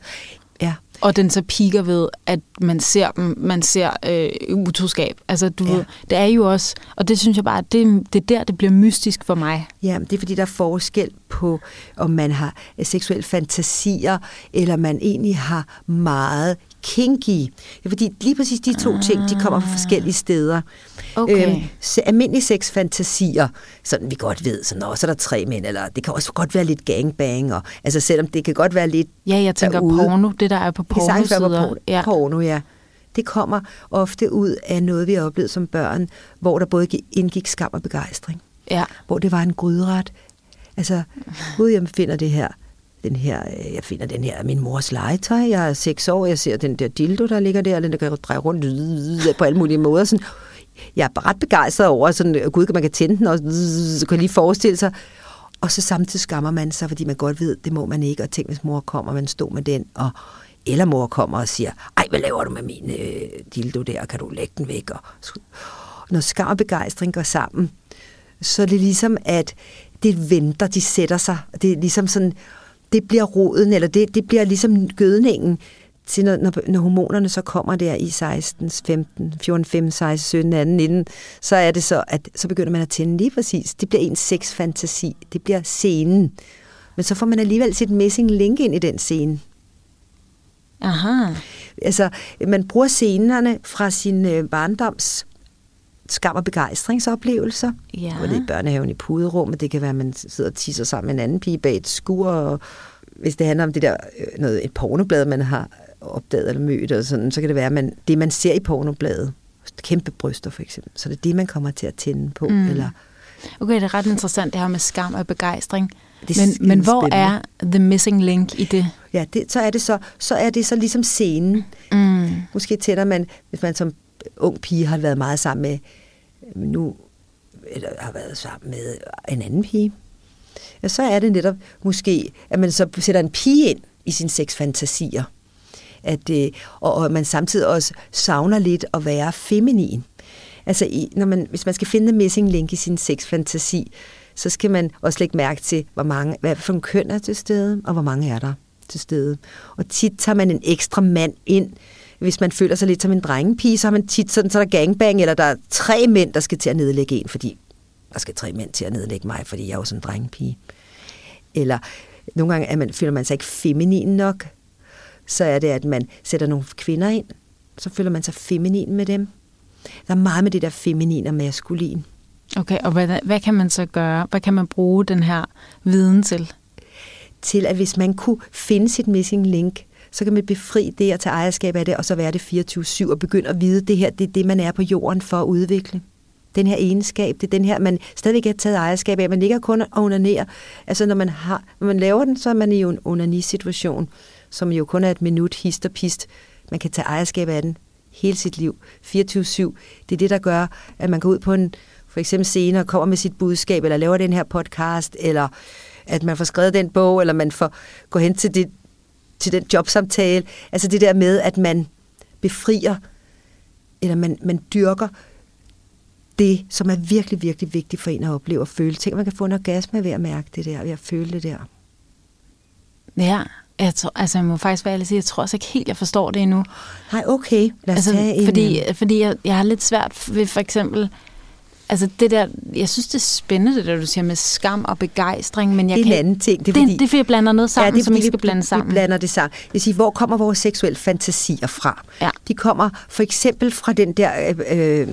Ja. Og den så piker ved, at man ser dem, man ser øh, utroskab. Altså, du ja. ved, det er jo også, og det synes jeg bare, det, det er der, det bliver mystisk for mig. Ja, det er fordi, der er forskel på, om man har seksuelle fantasier, eller man egentlig har meget kinky. Fordi lige præcis de to ah. ting, de kommer fra forskellige steder. Okay. Øhm, så almindelige sexfantasier, sådan vi godt ved, sådan, nå, så er der tre mænd, eller det kan også godt være lidt gangbang, og, altså selvom det kan godt være lidt Ja, jeg tænker derude. porno, det der er på porno Det på porno, ja. porno, ja. Det kommer ofte ud af noget, vi har oplevet som børn, hvor der både indgik skam og begejstring. Ja. Hvor det var en gryderet. Altså, gud, jeg finder det her den her, øh, jeg finder den her min mors legetøj. Jeg er seks år, jeg ser den der dildo, der ligger der, den der kan dreje rundt på alle mulige måder. Sådan, jeg er ret begejstret over, sådan, øh, gud, man kan tænde den, og så kan lige forestille sig. Og så samtidig skammer man sig, fordi man godt ved, det må man ikke. Og tænk, hvis mor kommer, man står med den, og eller mor kommer og siger, ej, hvad laver du med min øh, dildo der, kan du lægge den væk? Og, når skam og begejstring går sammen, så er det ligesom, at det venter, de sætter sig. Det er ligesom sådan, det bliver roden, eller det, det bliver ligesom gødningen til, når, når, når hormonerne så kommer der i 16, 15, 14, 15, 16, 17, 18, 19, så er det så, at så begynder man at tænde lige præcis. Det bliver ens sexfantasi. Det bliver scenen. Men så får man alligevel sit missing link ind i den scene. Aha. Altså, man bruger scenerne fra sin øh, barndoms skam- og begejstringsoplevelser. Ja. Hvor det er i børnehaven i puderummet. Det kan være, at man sidder og tisser sammen med en anden pige bag et skur. Og hvis det handler om det der, øh, noget, et pornoblad, man har opdaget eller mødt, og sådan, så kan det være, at man, det, man ser i pornobladet, kæmpe bryster for eksempel, så det er det, man kommer til at tænde på. Mm. Eller, okay, det er ret interessant det her med skam og begejstring. Det men, men hvor spændende. er the missing link i det? Ja, det, så er det så, så er det så ligesom scenen. Mm. Måske tænder man, hvis man som ung pige har været meget sammen med, nu eller har været sammen med en anden pige, ja, så er det netop måske, at man så sætter en pige ind i sine sexfantasier. At, øh, og, og man samtidig også savner lidt at være feminin. Altså, i, når man, hvis man skal finde en missing link i sin sexfantasi, så skal man også lægge mærke til, hvor mange, hvad for en køn er til stede, og hvor mange er der til stede. Og tit tager man en ekstra mand ind, hvis man føler sig lidt som en drengepige, så har man tit sådan, så er der gangbang, eller der er tre mænd, der skal til at nedlægge en, fordi der skal tre mænd til at nedlægge mig, fordi jeg er jo sådan en drengepige. Eller nogle gange er man, føler man sig ikke feminin nok, så er det, at man sætter nogle kvinder ind, så føler man sig feminin med dem. Der er meget med det der feminin og maskulin. Okay, og hvad, hvad kan man så gøre? Hvad kan man bruge den her viden til? Til, at hvis man kunne finde sit missing link, så kan man befri det og tage ejerskab af det, og så være det 24-7 og begynde at vide, at det her det er det, man er på jorden for at udvikle. Den her egenskab, det er den her, man stadigvæk har taget ejerskab af. Man ligger kun og onanerer. Altså når man, har, når man laver den, så er man i en onanisituation, som jo kun er et minut, hist og pist. Man kan tage ejerskab af den hele sit liv, 24-7. Det er det, der gør, at man går ud på en for eksempel scene og kommer med sit budskab, eller laver den her podcast, eller at man får skrevet den bog, eller man får gå hen til det, til den jobsamtale. Altså det der med, at man befrier, eller man, man dyrker det, som er virkelig, virkelig vigtigt for en at opleve og føle. Tænk, man kan få en orgasme ved at mærke det der, ved at føle det der. Ja, Jeg, tror, altså, jeg må faktisk være ærlig sige, jeg tror også ikke helt, jeg forstår det endnu. Nej, okay. Lad os altså, tage en, fordi øh, fordi jeg, jeg har lidt svært ved for eksempel... Altså det der, jeg synes det er spændende, det der du siger med skam og begejstring, men jeg det er en kan, anden ting. det, det, det er fordi, jeg blander noget sammen, ja, det er, som vi fordi skal blande sammen. Vi blander det sammen. Det vil sige, hvor kommer vores seksuelle fantasier fra? Ja. De kommer for eksempel fra den der øh,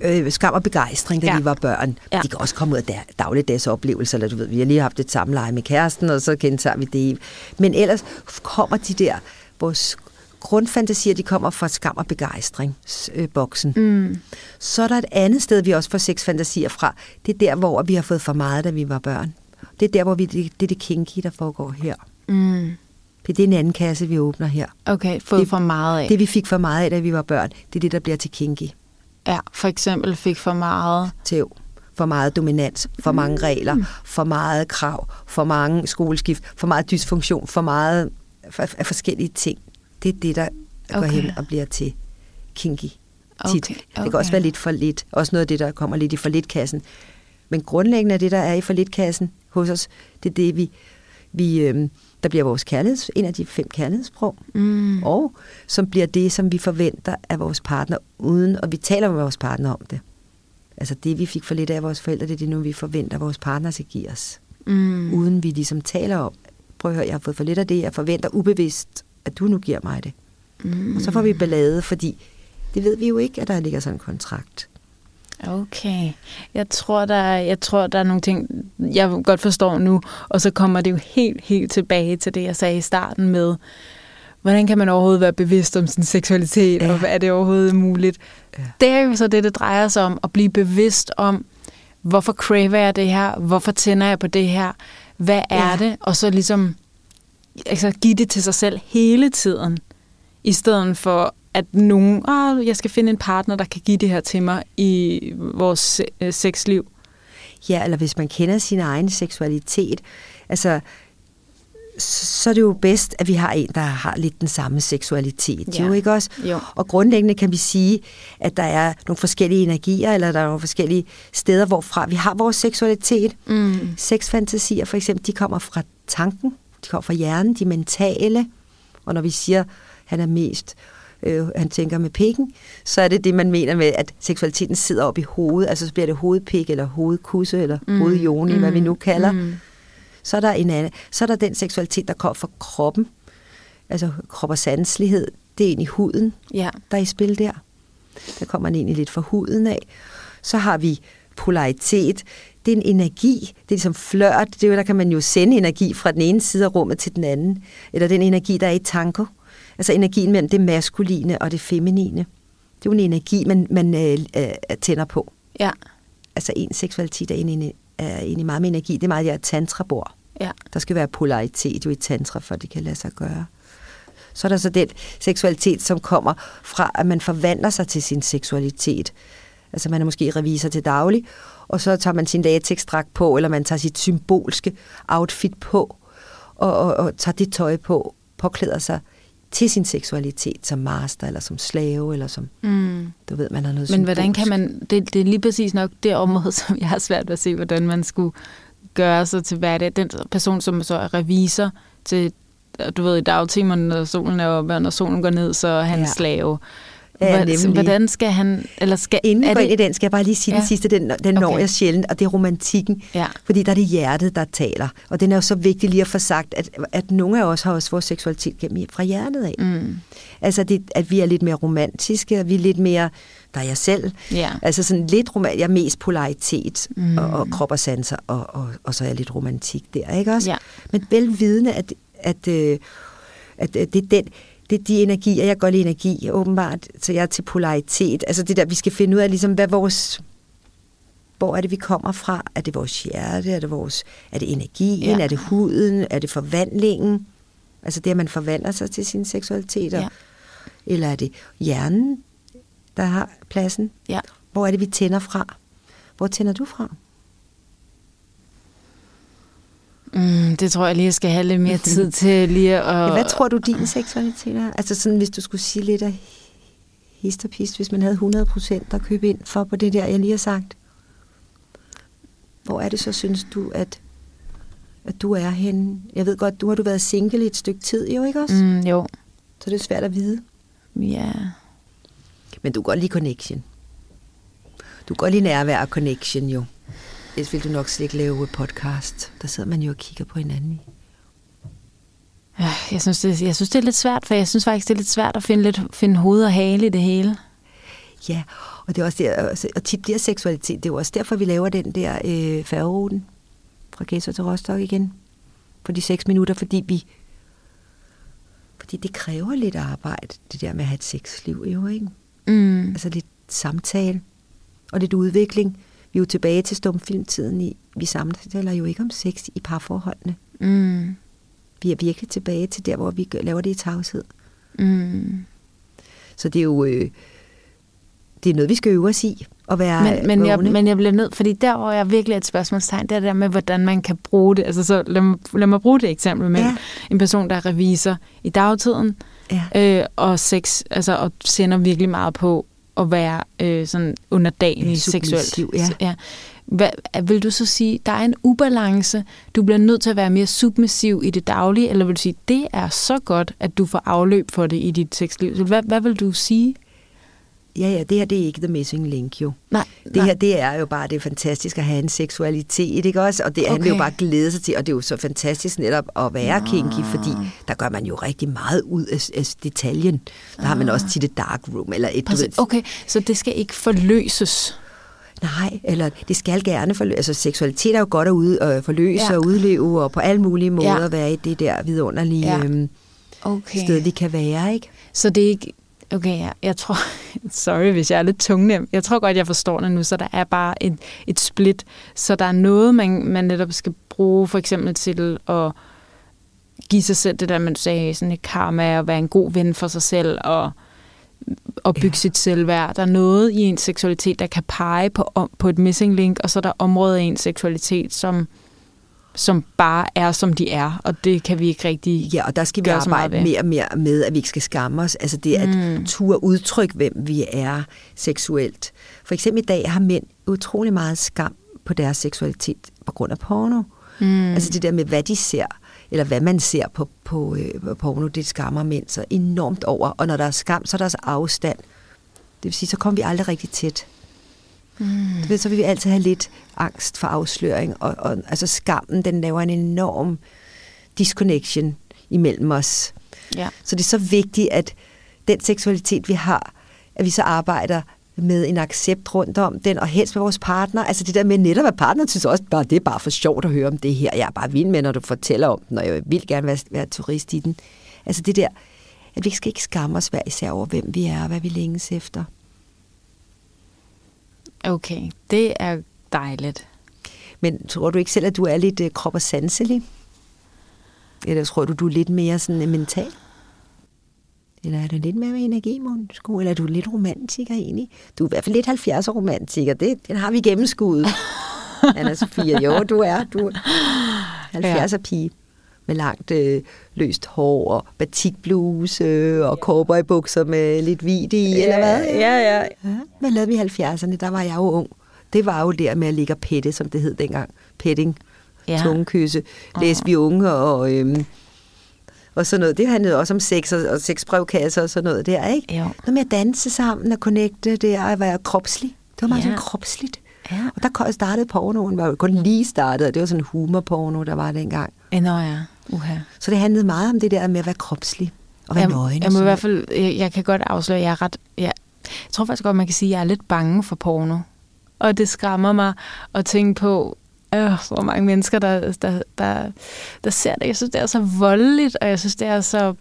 øh, skam og begejstring, da Ja. vi var børn. Ja. De kan også komme ud af der, dagligdags oplevelser, eller du ved, vi har lige haft et samleje med kæresten, og så gentager vi det. Men ellers kommer de der, vores grundfantasier, de kommer fra skam og begejstring, øh, boksen. Mm. Så er der et andet sted, vi også får sexfantasier fra. Det er der, hvor vi har fået for meget, da vi var børn. Det er der, hvor vi, det, det er det kinky, der foregår her. Mm. Det er en anden kasse, vi åbner her. Okay, fået Det- for meget af. Det, vi fik for meget af, da vi var børn, det er det, der bliver til kinky. ja, for eksempel fik for meget. Tæv. For meget dominans, for mange regler, for meget krav, for mange skoleskift, for meget dysfunktion, for meget af forskellige ting. Det er det, der går Okay. hen og bliver til kinky. Tit. Okay, Det kan okay. også være lidt for lidt. Også noget af det, der kommer lidt i for lidt kassen. Men grundlæggende er det, der er i for lidt kassen hos os, det er det, vi, vi øhm, der bliver vores kærligheds, en af de fem kærlighedssprog. Mm. og som bliver det, som vi forventer af vores partner, uden og vi taler med vores partner om det. Altså det, vi fik for lidt af vores forældre, det er det nu, vi forventer, at vores partner skal give os. Mm. Uden vi ligesom taler om, prøv at høre, jeg har fået for lidt af det, jeg forventer ubevidst, at du nu giver mig det. Mm. Og så får vi ballade, fordi det ved vi jo ikke, at der ligger sådan en kontrakt. Okay. Jeg tror, der er, jeg tror, der er nogle ting, jeg godt forstår nu, og så kommer det jo helt, helt tilbage til det, jeg sagde i starten med, hvordan kan man overhovedet være bevidst om sin seksualitet, Ja. og hvad er det overhovedet muligt? Ja. Ja. Det er jo så det, det drejer sig om, at blive bevidst om, hvorfor craver jeg det her, hvorfor tænder jeg på det her, hvad er Ja. det, og så ligesom altså, give det til sig selv hele tiden, i stedet for at nogen, oh, jeg skal finde en partner, der kan give det her til mig i vores øh, sexliv. Ja, eller hvis man kender sin egen seksualitet, altså, så så er det jo bedst, at vi har en, der har lidt den samme seksualitet. Ja. Jo, ikke også? Jo. Og grundlæggende kan vi sige, at der er nogle forskellige energier, eller der er nogle forskellige steder, hvorfra vi har vores seksualitet. Mm. Sexfantasier for eksempel, de kommer fra tanken, de kommer fra hjernen, de mentale. Og når vi siger, at han er mest, øh, han tænker med pikken, så er det det, man mener med, at seksualiteten sidder op i hovedet. Altså så bliver det hovedpik, eller hovedkusse, eller mm. hovedjoni, mm. hvad vi nu kalder. Mm. Så er der en anden, så er der den seksualitet, der kommer fra kroppen. Altså krop og sanselighed, det er egentlig huden, Ja. der er i spil der. Der kommer man egentlig lidt fra huden af. Så har vi polaritet. Det er en energi. Det er ligesom flørt. Det er jo, der kan man jo sende energi fra den ene side af rummet til den anden. Eller den energi, der er i tango. Altså energien mellem det maskuline og det feminine. Det er jo en energi, man, man øh, øh, tænder på. Ja. Altså en seksualitet er egentlig, er egentlig meget med energi. Det er meget, jeg tantra-bord. Ja. Der skal være polaritet jo i tantra, for det kan lade sig gøre. Så er der så den seksualitet, som kommer fra, at man forvandler sig til sin seksualitet. Altså man er måske revisor til daglig, og så tager man sin latexdragt på, eller man tager sit symbolske outfit på, og, og, og tager det tøj på, påklæder sig til sin seksualitet som master, eller som slave, eller som, Mm. du ved, man har noget Men hvordan kan man, det, det er lige præcis nok det område, som jeg har svært ved at se, hvordan man skulle gøre sig til hverdag. Den person, som så er revisor til, du ved, i dagtimerne, når solen er oppe, og når solen går ned, så er han ja. slave. Ja, nemlig. Hvordan skal han, eller skal, Inden vi går ind i den, skal jeg bare lige sige ja. den sidste, den, den når Okay. jeg sjældent, og det er romantikken. Ja. Fordi der er det hjertet, der taler. Og den er jo så vigtig lige at få sagt, at, at nogle af os har også vores seksualitet gennem fra hjertet af. Mm. Altså, det, at vi er lidt mere romantiske, og vi er lidt mere, der er jeg selv. Ja. Altså sådan lidt romantisk, jeg er mest polaritet Mm. mm. og, og krop og sanser, og, og, og så er jeg lidt romantik der, ikke også? Ja. Men velvidende, at, at, øh, at, at det er den, det er de energier, jeg går i energi, åbenbart, så jeg er til polaritet. Altså det der, vi skal finde ud af, ligesom, hvad vores, hvor er det, vi kommer fra? Er det vores hjerte? Er det, vores, er det energien? Ja. Er det huden? Er det forvandlingen? Altså det, at man forvandler sig til sin seksualitet? Ja. Eller er det hjernen, der har pladsen? Ja. Hvor er det, vi tænder fra? Hvor tænder du fra? Mm, det tror jeg lige, jeg skal have lidt mere tid til lige at... Ja, hvad tror du, din seksualitet er? Altså sådan, hvis du skulle sige lidt af hist og pist, hvis man havde 100 procent at købe ind for på det der, jeg lige har sagt. Hvor er det så, synes du, at, at du er henne? Jeg ved godt, du har du været single i et stykke tid, jo ikke også? Mm, jo. Så det er svært at vide. Ja. Men du kan godt lide connection. Du kan godt lide nærvær og connection, jo. Ellers vil du nok slet ikke lave podcast. Der sidder man jo og kigger på hinanden i. Ja, jeg synes, det, jeg synes, det er lidt svært, for jeg synes faktisk, det er lidt svært at finde, lidt, finde hoved og hale i det hele. Ja, og det er også der, og tit bliver seksualitet, det er jo også derfor, vi laver den der øh, færgeruten fra Gæsser til Rostock igen, på de seks minutter, fordi vi, fordi det kræver lidt arbejde, det der med at have et sexliv, jo ikke? Mm. Altså lidt samtale og lidt udvikling. Vi er jo tilbage til stumfilmtiden. I, vi samtaler jo ikke om sex i parforholdene. Mm. Vi er virkelig tilbage til der, hvor vi laver det i tavshed. Mm. Så det er jo øh, det er noget, vi skal øve os i. At være Men, men, jeg, men jeg bliver nødt, fordi der, hvor jeg virkelig er et spørgsmålstegn, det er det der med, hvordan man kan bruge det. Altså, så lad, mig, lad mig bruge det eksempel med ja. en person, der er revisor i dagtiden, ja. øh, og sex, altså, og sender virkelig meget på at være øh, sådan underdanig seksuelt. ja. ja. Hvad, vil du så sige, der er en ubalance, du bliver nødt til at være mere submissiv i det daglige, eller vil du sige, det er så godt, at du får afløb for det i dit sexliv? Hvad, hvad vil du sige? Ja, ja, det her det er ikke the missing link jo. Nej, Det nej. her, det er jo bare det er fantastisk at have en seksualitet, ikke også? Og det okay. han vil jo bare glæde sig til, og det er jo så fantastisk netop at være Nå. kinky, fordi der gør man jo rigtig meget ud af, af detaljen. Der har man også tit et dark room, eller et, Præcis. ved, Okay, så det skal ikke forløses. Nej, eller det skal gerne forløse. Altså seksualitet er jo godt at ud, øh, forløse Ja. og udleve, og på alle mulige måder Ja. være i det der vidunderlige Ja. ja. øhm, Okay. sted, vi kan være, ikke? Så det er ikke... Okay, ja, jeg tror... Sorry, hvis jeg er lidt tungnem. Jeg tror godt, jeg forstår det nu, så der er bare et, et split. Så der er noget, man, man netop skal bruge for eksempel til at give sig selv det der, man sagde, sådan et karma, og være en god ven for sig selv, og, og bygge Ja. sit selvværd. Der er noget i ens seksualitet, der kan pege på, på et missing link, og så er der områder i ens seksualitet, som, som bare er, som de er, og det kan vi ikke rigtig... Ja, og der skal vi arbejde mere og mere med, at vi ikke skal skamme os. Altså det at Mm. turde udtrykke, hvem vi er seksuelt. For eksempel i dag har mænd utrolig meget skam på deres seksualitet på grund af porno. Mm. Altså det der med, hvad de ser, eller hvad man ser på, på, øh, på porno, det skammer mænd så enormt over. Og når der er skam, så er der også afstand. Det vil sige, så kommer vi aldrig rigtig tæt. Mm. Du ved, så vil vi altid have lidt angst for afsløring, og, og altså skammen, den laver en enorm disconnection imellem os. Ja. Så det er så vigtigt, at den seksualitet, vi har, at vi så arbejder med en accept rundt om den, og helst med vores partner. Altså det der med netop, at partner synes også, bare, det er bare for sjovt at høre om det her. Jeg er bare vild med, når du fortæller om den, og jeg vil gerne være, være turist i den. Altså det der, at vi skal ikke skamme os hver især over, hvem vi er, og hvad vi længes efter. Okay, det er dejligt. Men tror du ikke selv, at du er lidt øh, krop- og sanselig? Eller tror du, du er lidt mere sådan øh, mental? Eller er du lidt mere med energi, Månsko? Eller er du lidt romantiker egentlig? Du er i hvert fald lidt 70'er romantiker. Det, den har vi gennemskuddet. Anna Sofia, jo, du er. Du er 70'er pige med langt øh, løst hår og batikbluse og cowboybukser med lidt hvid i, eller hvad? Ja, ja. Ja, hvad lavede vi i 70'erne? Der var jeg jo ung. Det var jo der med at ligge og pette, som det hed dengang. Petting, Ja. ja. tungekysse, læste vi unge og, øhm, og sådan noget. Det handlede også om sex og, og sexbrevkasser og sådan noget der, ikke? Jo. Noget med at danse sammen og connecte der og være kropslig. Det var meget Ja. sådan kropsligt. Ja. Og der startede pornoen, var jo kun lige startet, og det var sådan humorporno, der var dengang. Nå ja, uha. Så det handlede meget om det der med at være kropslig og være Jeg, nøgen. jeg må i hvert fald, jeg, jeg kan godt afsløre, at jeg er ret, jeg, jeg tror faktisk godt, man kan sige, at jeg er lidt bange for porno. Og det skræmmer mig at tænke på, øh, hvor mange mennesker, der, der, der, der ser det. Jeg synes, det er så voldeligt, og jeg synes, det er så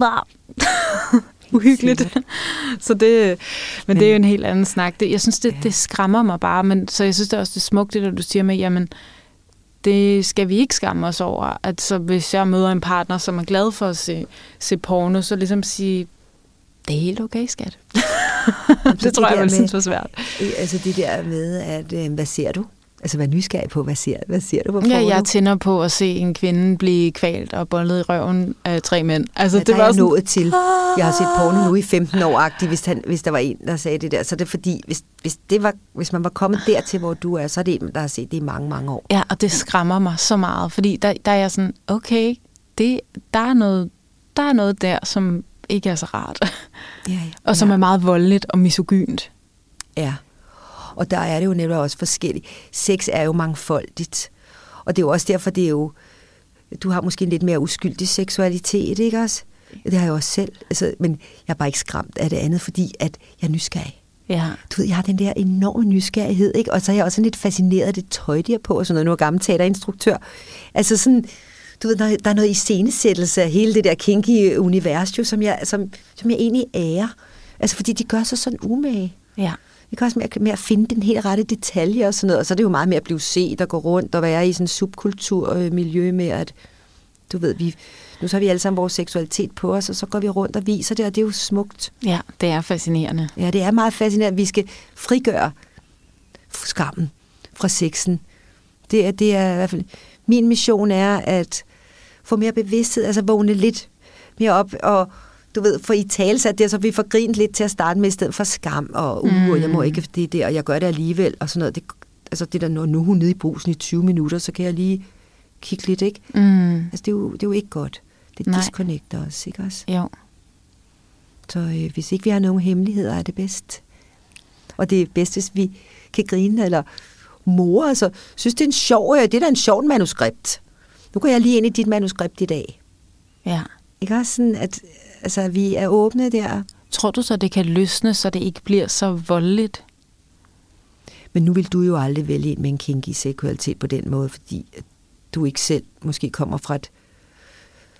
uhyggeligt. så det, men, men det er jo en helt anden snak. Det, jeg synes, det, Ja. det skræmmer mig bare. Men, så jeg synes det er også, det smukt, det der du siger med, jamen, det skal vi ikke skamme os over. At så hvis jeg møder en partner, som er glad for at se, se porno, så ligesom sige, det er helt okay, skat. Så det tror det jeg, der vil synes var svært. Altså det der med, at øh, hvad ser du? Altså, vær nysgerrig på, hvad ser, hvad ser du på Ja, jeg tænder på at se en kvinde blive kvalt og bollet i røven af tre mænd. Altså, Ja, det der var er jeg sådan, nået til. Jeg har set porno nu i 15 år, hvis, han, hvis der var en, der sagde det der. Så er det fordi, hvis, hvis, det var, hvis man var kommet dertil, hvor du er, så er det en, der har set det i mange, mange år. Ja, og det skræmmer mig så meget, fordi der, der er jeg sådan, okay, det, der, er noget, der er noget der, som ikke er så rart, Ja, ja. og som ja. er meget voldeligt og misogynt. Ja, og der er det jo netop også forskelligt. Sex er jo mangfoldigt, og det er jo også derfor, det er jo, du har måske en lidt mere uskyldig seksualitet, ikke også? Det har jeg også selv, altså, men jeg er bare ikke skræmt af det andet, fordi at jeg er nysgerrig. Ja, Du ved, jeg har den der enorme nysgerrighed, ikke? Og så er jeg også sådan lidt fascineret af det tøj, de har på, og sådan noget. Nu er gammel teaterinstruktør. Altså sådan, du ved, der, der er noget iscenesættelse af hele det der kinky univers, jo, som jeg, som, som jeg egentlig ærer. Altså, fordi de gør sig sådan umage. ja. Det kan også med at finde den helt rette detalje og sådan noget. Og så er det jo meget med at blive set og gå rundt og være i sådan en subkulturmiljø med, at du ved, vi, nu så har vi alle sammen vores seksualitet på os, og så går vi rundt og viser det, og det er jo smukt. Ja, det er fascinerende. Ja, det er meget fascinerende, vi skal frigøre skammen fra sexen. Det er, det er i hvert fald, min mission er at få mere bevidsthed, altså vågne lidt mere op, og du ved, få i tale sat det, så vi får grint lidt til at starte med, i stedet for skam, og uh, mm. jeg må ikke det der, og jeg gør det alligevel, og sådan noget. Det, altså det der, når nu er hun nede i brusen i 20 minutter, så kan jeg lige kigge lidt, ikke? Mm, Altså det er jo, det er jo ikke godt. Det Nej. disconnecter os, ikke også? jo. Så øh, hvis ikke vi har nogen hemmeligheder, er det bedst. Og det er bedst, hvis vi kan grine eller mor. Altså, synes, det er en sjov, øh, det er da en sjov manuskript. Nu går jeg lige ind i dit manuskript i dag. Ja. Ikke også sådan, at altså, vi er åbne der. Tror du så, det kan løsne, så det ikke bliver så voldeligt? Men nu vil du jo aldrig vælge en med en kinky seksualitet på den måde, fordi du ikke selv måske kommer fra et,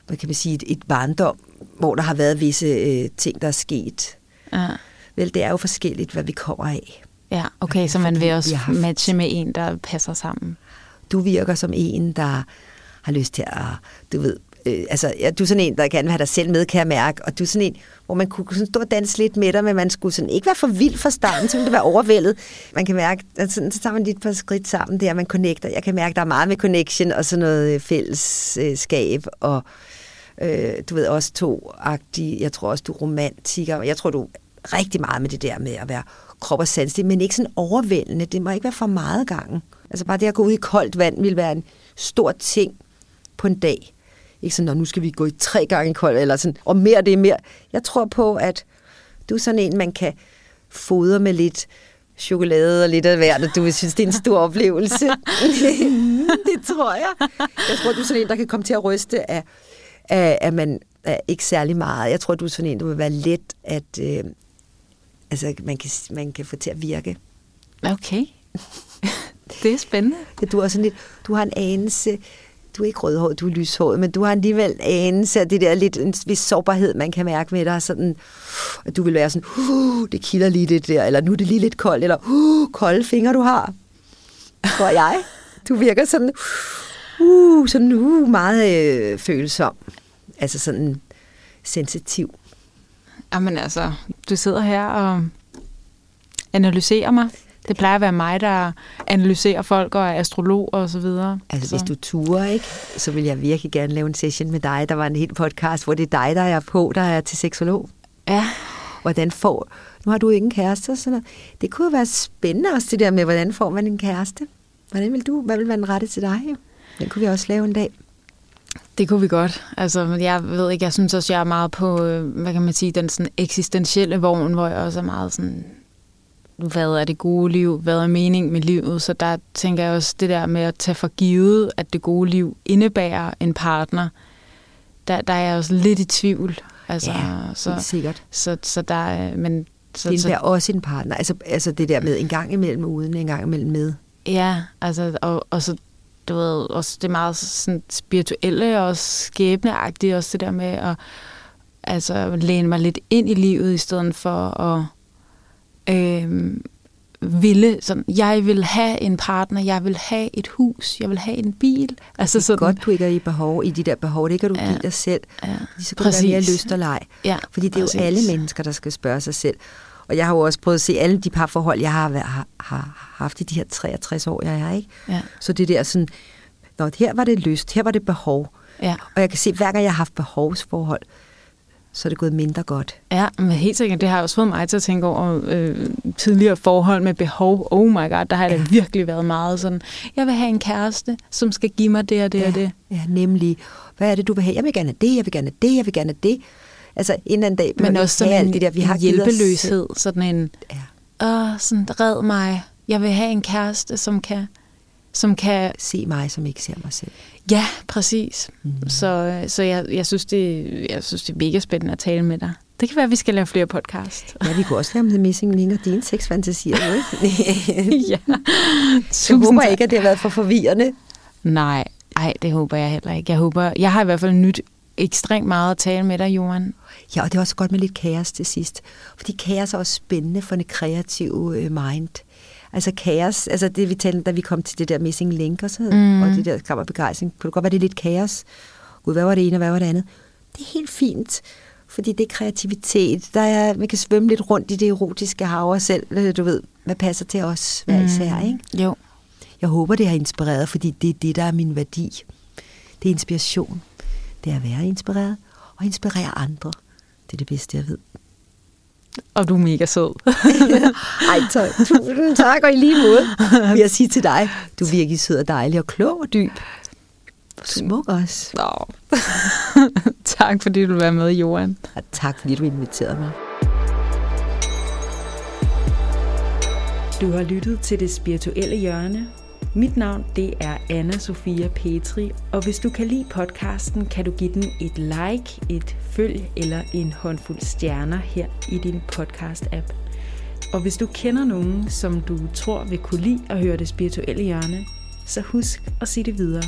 hvad kan man sige, et, et barndom, hvor der har været visse øh, ting, der er sket. Ja. Vel, det er jo forskelligt, hvad vi kommer af. Ja, okay, så man vil vi også matche med en, der passer sammen. du virker som en, der har lyst til at, du ved, øh, altså, ja, du er sådan en, der gerne vil have dig selv med, kan jeg mærke, og du er sådan en, hvor man kunne sådan stå og danse lidt med dig, men man skulle sådan ikke være for vild fra starten, så ville det være overvældet. Man kan mærke, at sådan, så tager man lidt par skridt sammen der, man connecter. Jeg kan mærke, der er meget med connection og sådan noget øh, fællesskab, og øh, du ved også to-agtige, jeg tror også, du er romantiker, jeg tror, du er rigtig meget med det der med at være krop og sanselig, men ikke sådan overvældende. Det må ikke være for meget gangen. Altså bare det at gå ud i koldt vand vil være en stor ting på en dag. Ikke sådan, "Nå, nu skal vi gå i tre gange i koldt, eller sådan, og mere det er mere. Jeg tror på, at du er sådan en, man kan fodre med lidt chokolade og lidt af hvert, og du vil synes, det er en stor oplevelse. det tror jeg. Jeg tror, du er sådan en, der kan komme til at ryste af, af, af man af ikke særlig meget. Jeg tror, du er sådan en, der vil være let, at øh, altså, man, kan, man kan få til at virke. Okay. det er spændende. Ja, du, er sådan lidt, du har en anelse, du er ikke rødhåret, du er lyshåret, men du har alligevel en anelse af det der lidt, en vis sårbarhed, man kan mærke med dig, sådan, at du vil være sådan, uh, det kilder lige lidt der, eller nu er det lige lidt koldt, eller uh, kolde fingre du har, tror jeg. Du virker sådan, uh, sådan uh, meget øh, følsom, altså sådan sensitiv. Jamen altså, du sidder her og analyserer mig. Det plejer at være mig, der analyserer folk og er astrolog og så videre. Altså, så. hvis du turer, ikke, så vil jeg virkelig gerne lave en session med dig. Der var en helt podcast, hvor det er dig, der er på, der er til seksolog. Ja, Hvordan får... Nu har du ikke en kæreste og sådan noget. Det kunne jo være spændende også det der med, hvordan får man en kæreste? Hvordan vil du... Hvad vil være den rette til dig? Den kunne vi også lave en dag. det kunne vi godt. Altså, jeg ved ikke, jeg synes også, jeg er meget på, øh, hvad kan man sige, den sådan eksistentielle vogn, hvor jeg også er meget sådan, hvad er det gode liv? Hvad er mening med livet? Så der tænker jeg også det der med at tage for givet, at det gode liv indebærer en partner. Der, der er jeg også lidt i tvivl. Altså, ja, så, sikkert. så, så der er, men så, Det indebærer så, også en partner. Altså, altså det der med en gang imellem uden, en gang imellem med. ja, altså, og, og så, du ved, også det meget sådan spirituelle og skæbneagtige, også det der med at altså, læne mig lidt ind i livet, i stedet for at øh, ville, sådan, jeg vil have en partner, jeg vil have et hus, jeg vil have en bil. Altså det er sådan, godt, du ikke er i behov, i de der behov. Det kan du Ja. give dig selv. Ja, Så kan det være mere præcis. lyst og leg. Ja, Fordi det er præcis. jo alle mennesker, der skal spørge sig selv. Og jeg har jo også prøvet at se alle de parforhold, jeg har, har, har haft i de her 63 år, jeg er, ikke? Ja. Så det der sådan, Nå, her var det lyst, her var det behov. Ja. Og jeg kan se, hver gang jeg har haft behovsforhold, så er det gået mindre godt. Ja, men helt sikkert, det har også fået mig til at tænke over øh, tidligere forhold med behov. Oh my god, der har ja. det virkelig været meget sådan, jeg vil have en kæreste, som skal give mig det og det ja, og det. Ja, nemlig, hvad er det, du vil have? Jeg vil gerne det, jeg vil gerne det, jeg vil gerne det. Altså en eller anden dag, men også sådan en, det der, vi har hjælpeløshed, sådan en, ja. åh, sådan red mig, jeg vil have en kæreste, som kan, som kan... Se mig, som ikke ser mig selv. Ja, præcis. Mm. Så, så jeg, jeg, synes, det, jeg synes, det er mega spændende at tale med dig. Det kan være, at vi skal lave flere podcast. Ja, vi kunne også lave om The Missing Link og dine sexfantasier, ikke? ja. Tusind jeg håber ikke, at det har været for forvirrende. Nej, ej, det håber jeg heller ikke. Jeg håber, jeg har i hvert fald nyt ekstremt meget at tale med dig, Johan. Ja, og det er også godt med lidt kaos til sidst. Fordi kaos er også spændende for en kreativ øh, mind. Altså kaos, altså det vi talte, da vi kom til det der missing link og, så, mm. og det der skam og begejstring, kunne det godt være, det er lidt kaos. Gud, hvad var det ene, og hvad var det andet? Det er helt fint, fordi det er kreativitet. Der er, man kan svømme lidt rundt i det erotiske hav og selv, øh, du ved, hvad passer til os hver især, ikke? Jo. Jeg håber, det har inspireret, fordi det er det, der er min værdi. Det er inspiration. Det er at være inspireret og inspirere andre. Det er det bedste, jeg ved. Og du er mega sød. Ej, tak. Tusind tak, og i lige måde vil jeg sige til dig, du er virkelig sød og dejlig og klog og dyb. Smuk også. Nå. tak, fordi du var med, Johan. Og tak, fordi du inviterede mig. Du har lyttet til det spirituelle hjørne. Mit navn det er Anna Sofia Petri, og hvis du kan lide podcasten, kan du give den et like, et følg eller en håndfuld stjerner her i din podcast-app. Og hvis du kender nogen, som du tror vil kunne lide at høre det spirituelle hjørne, så husk at sige det videre.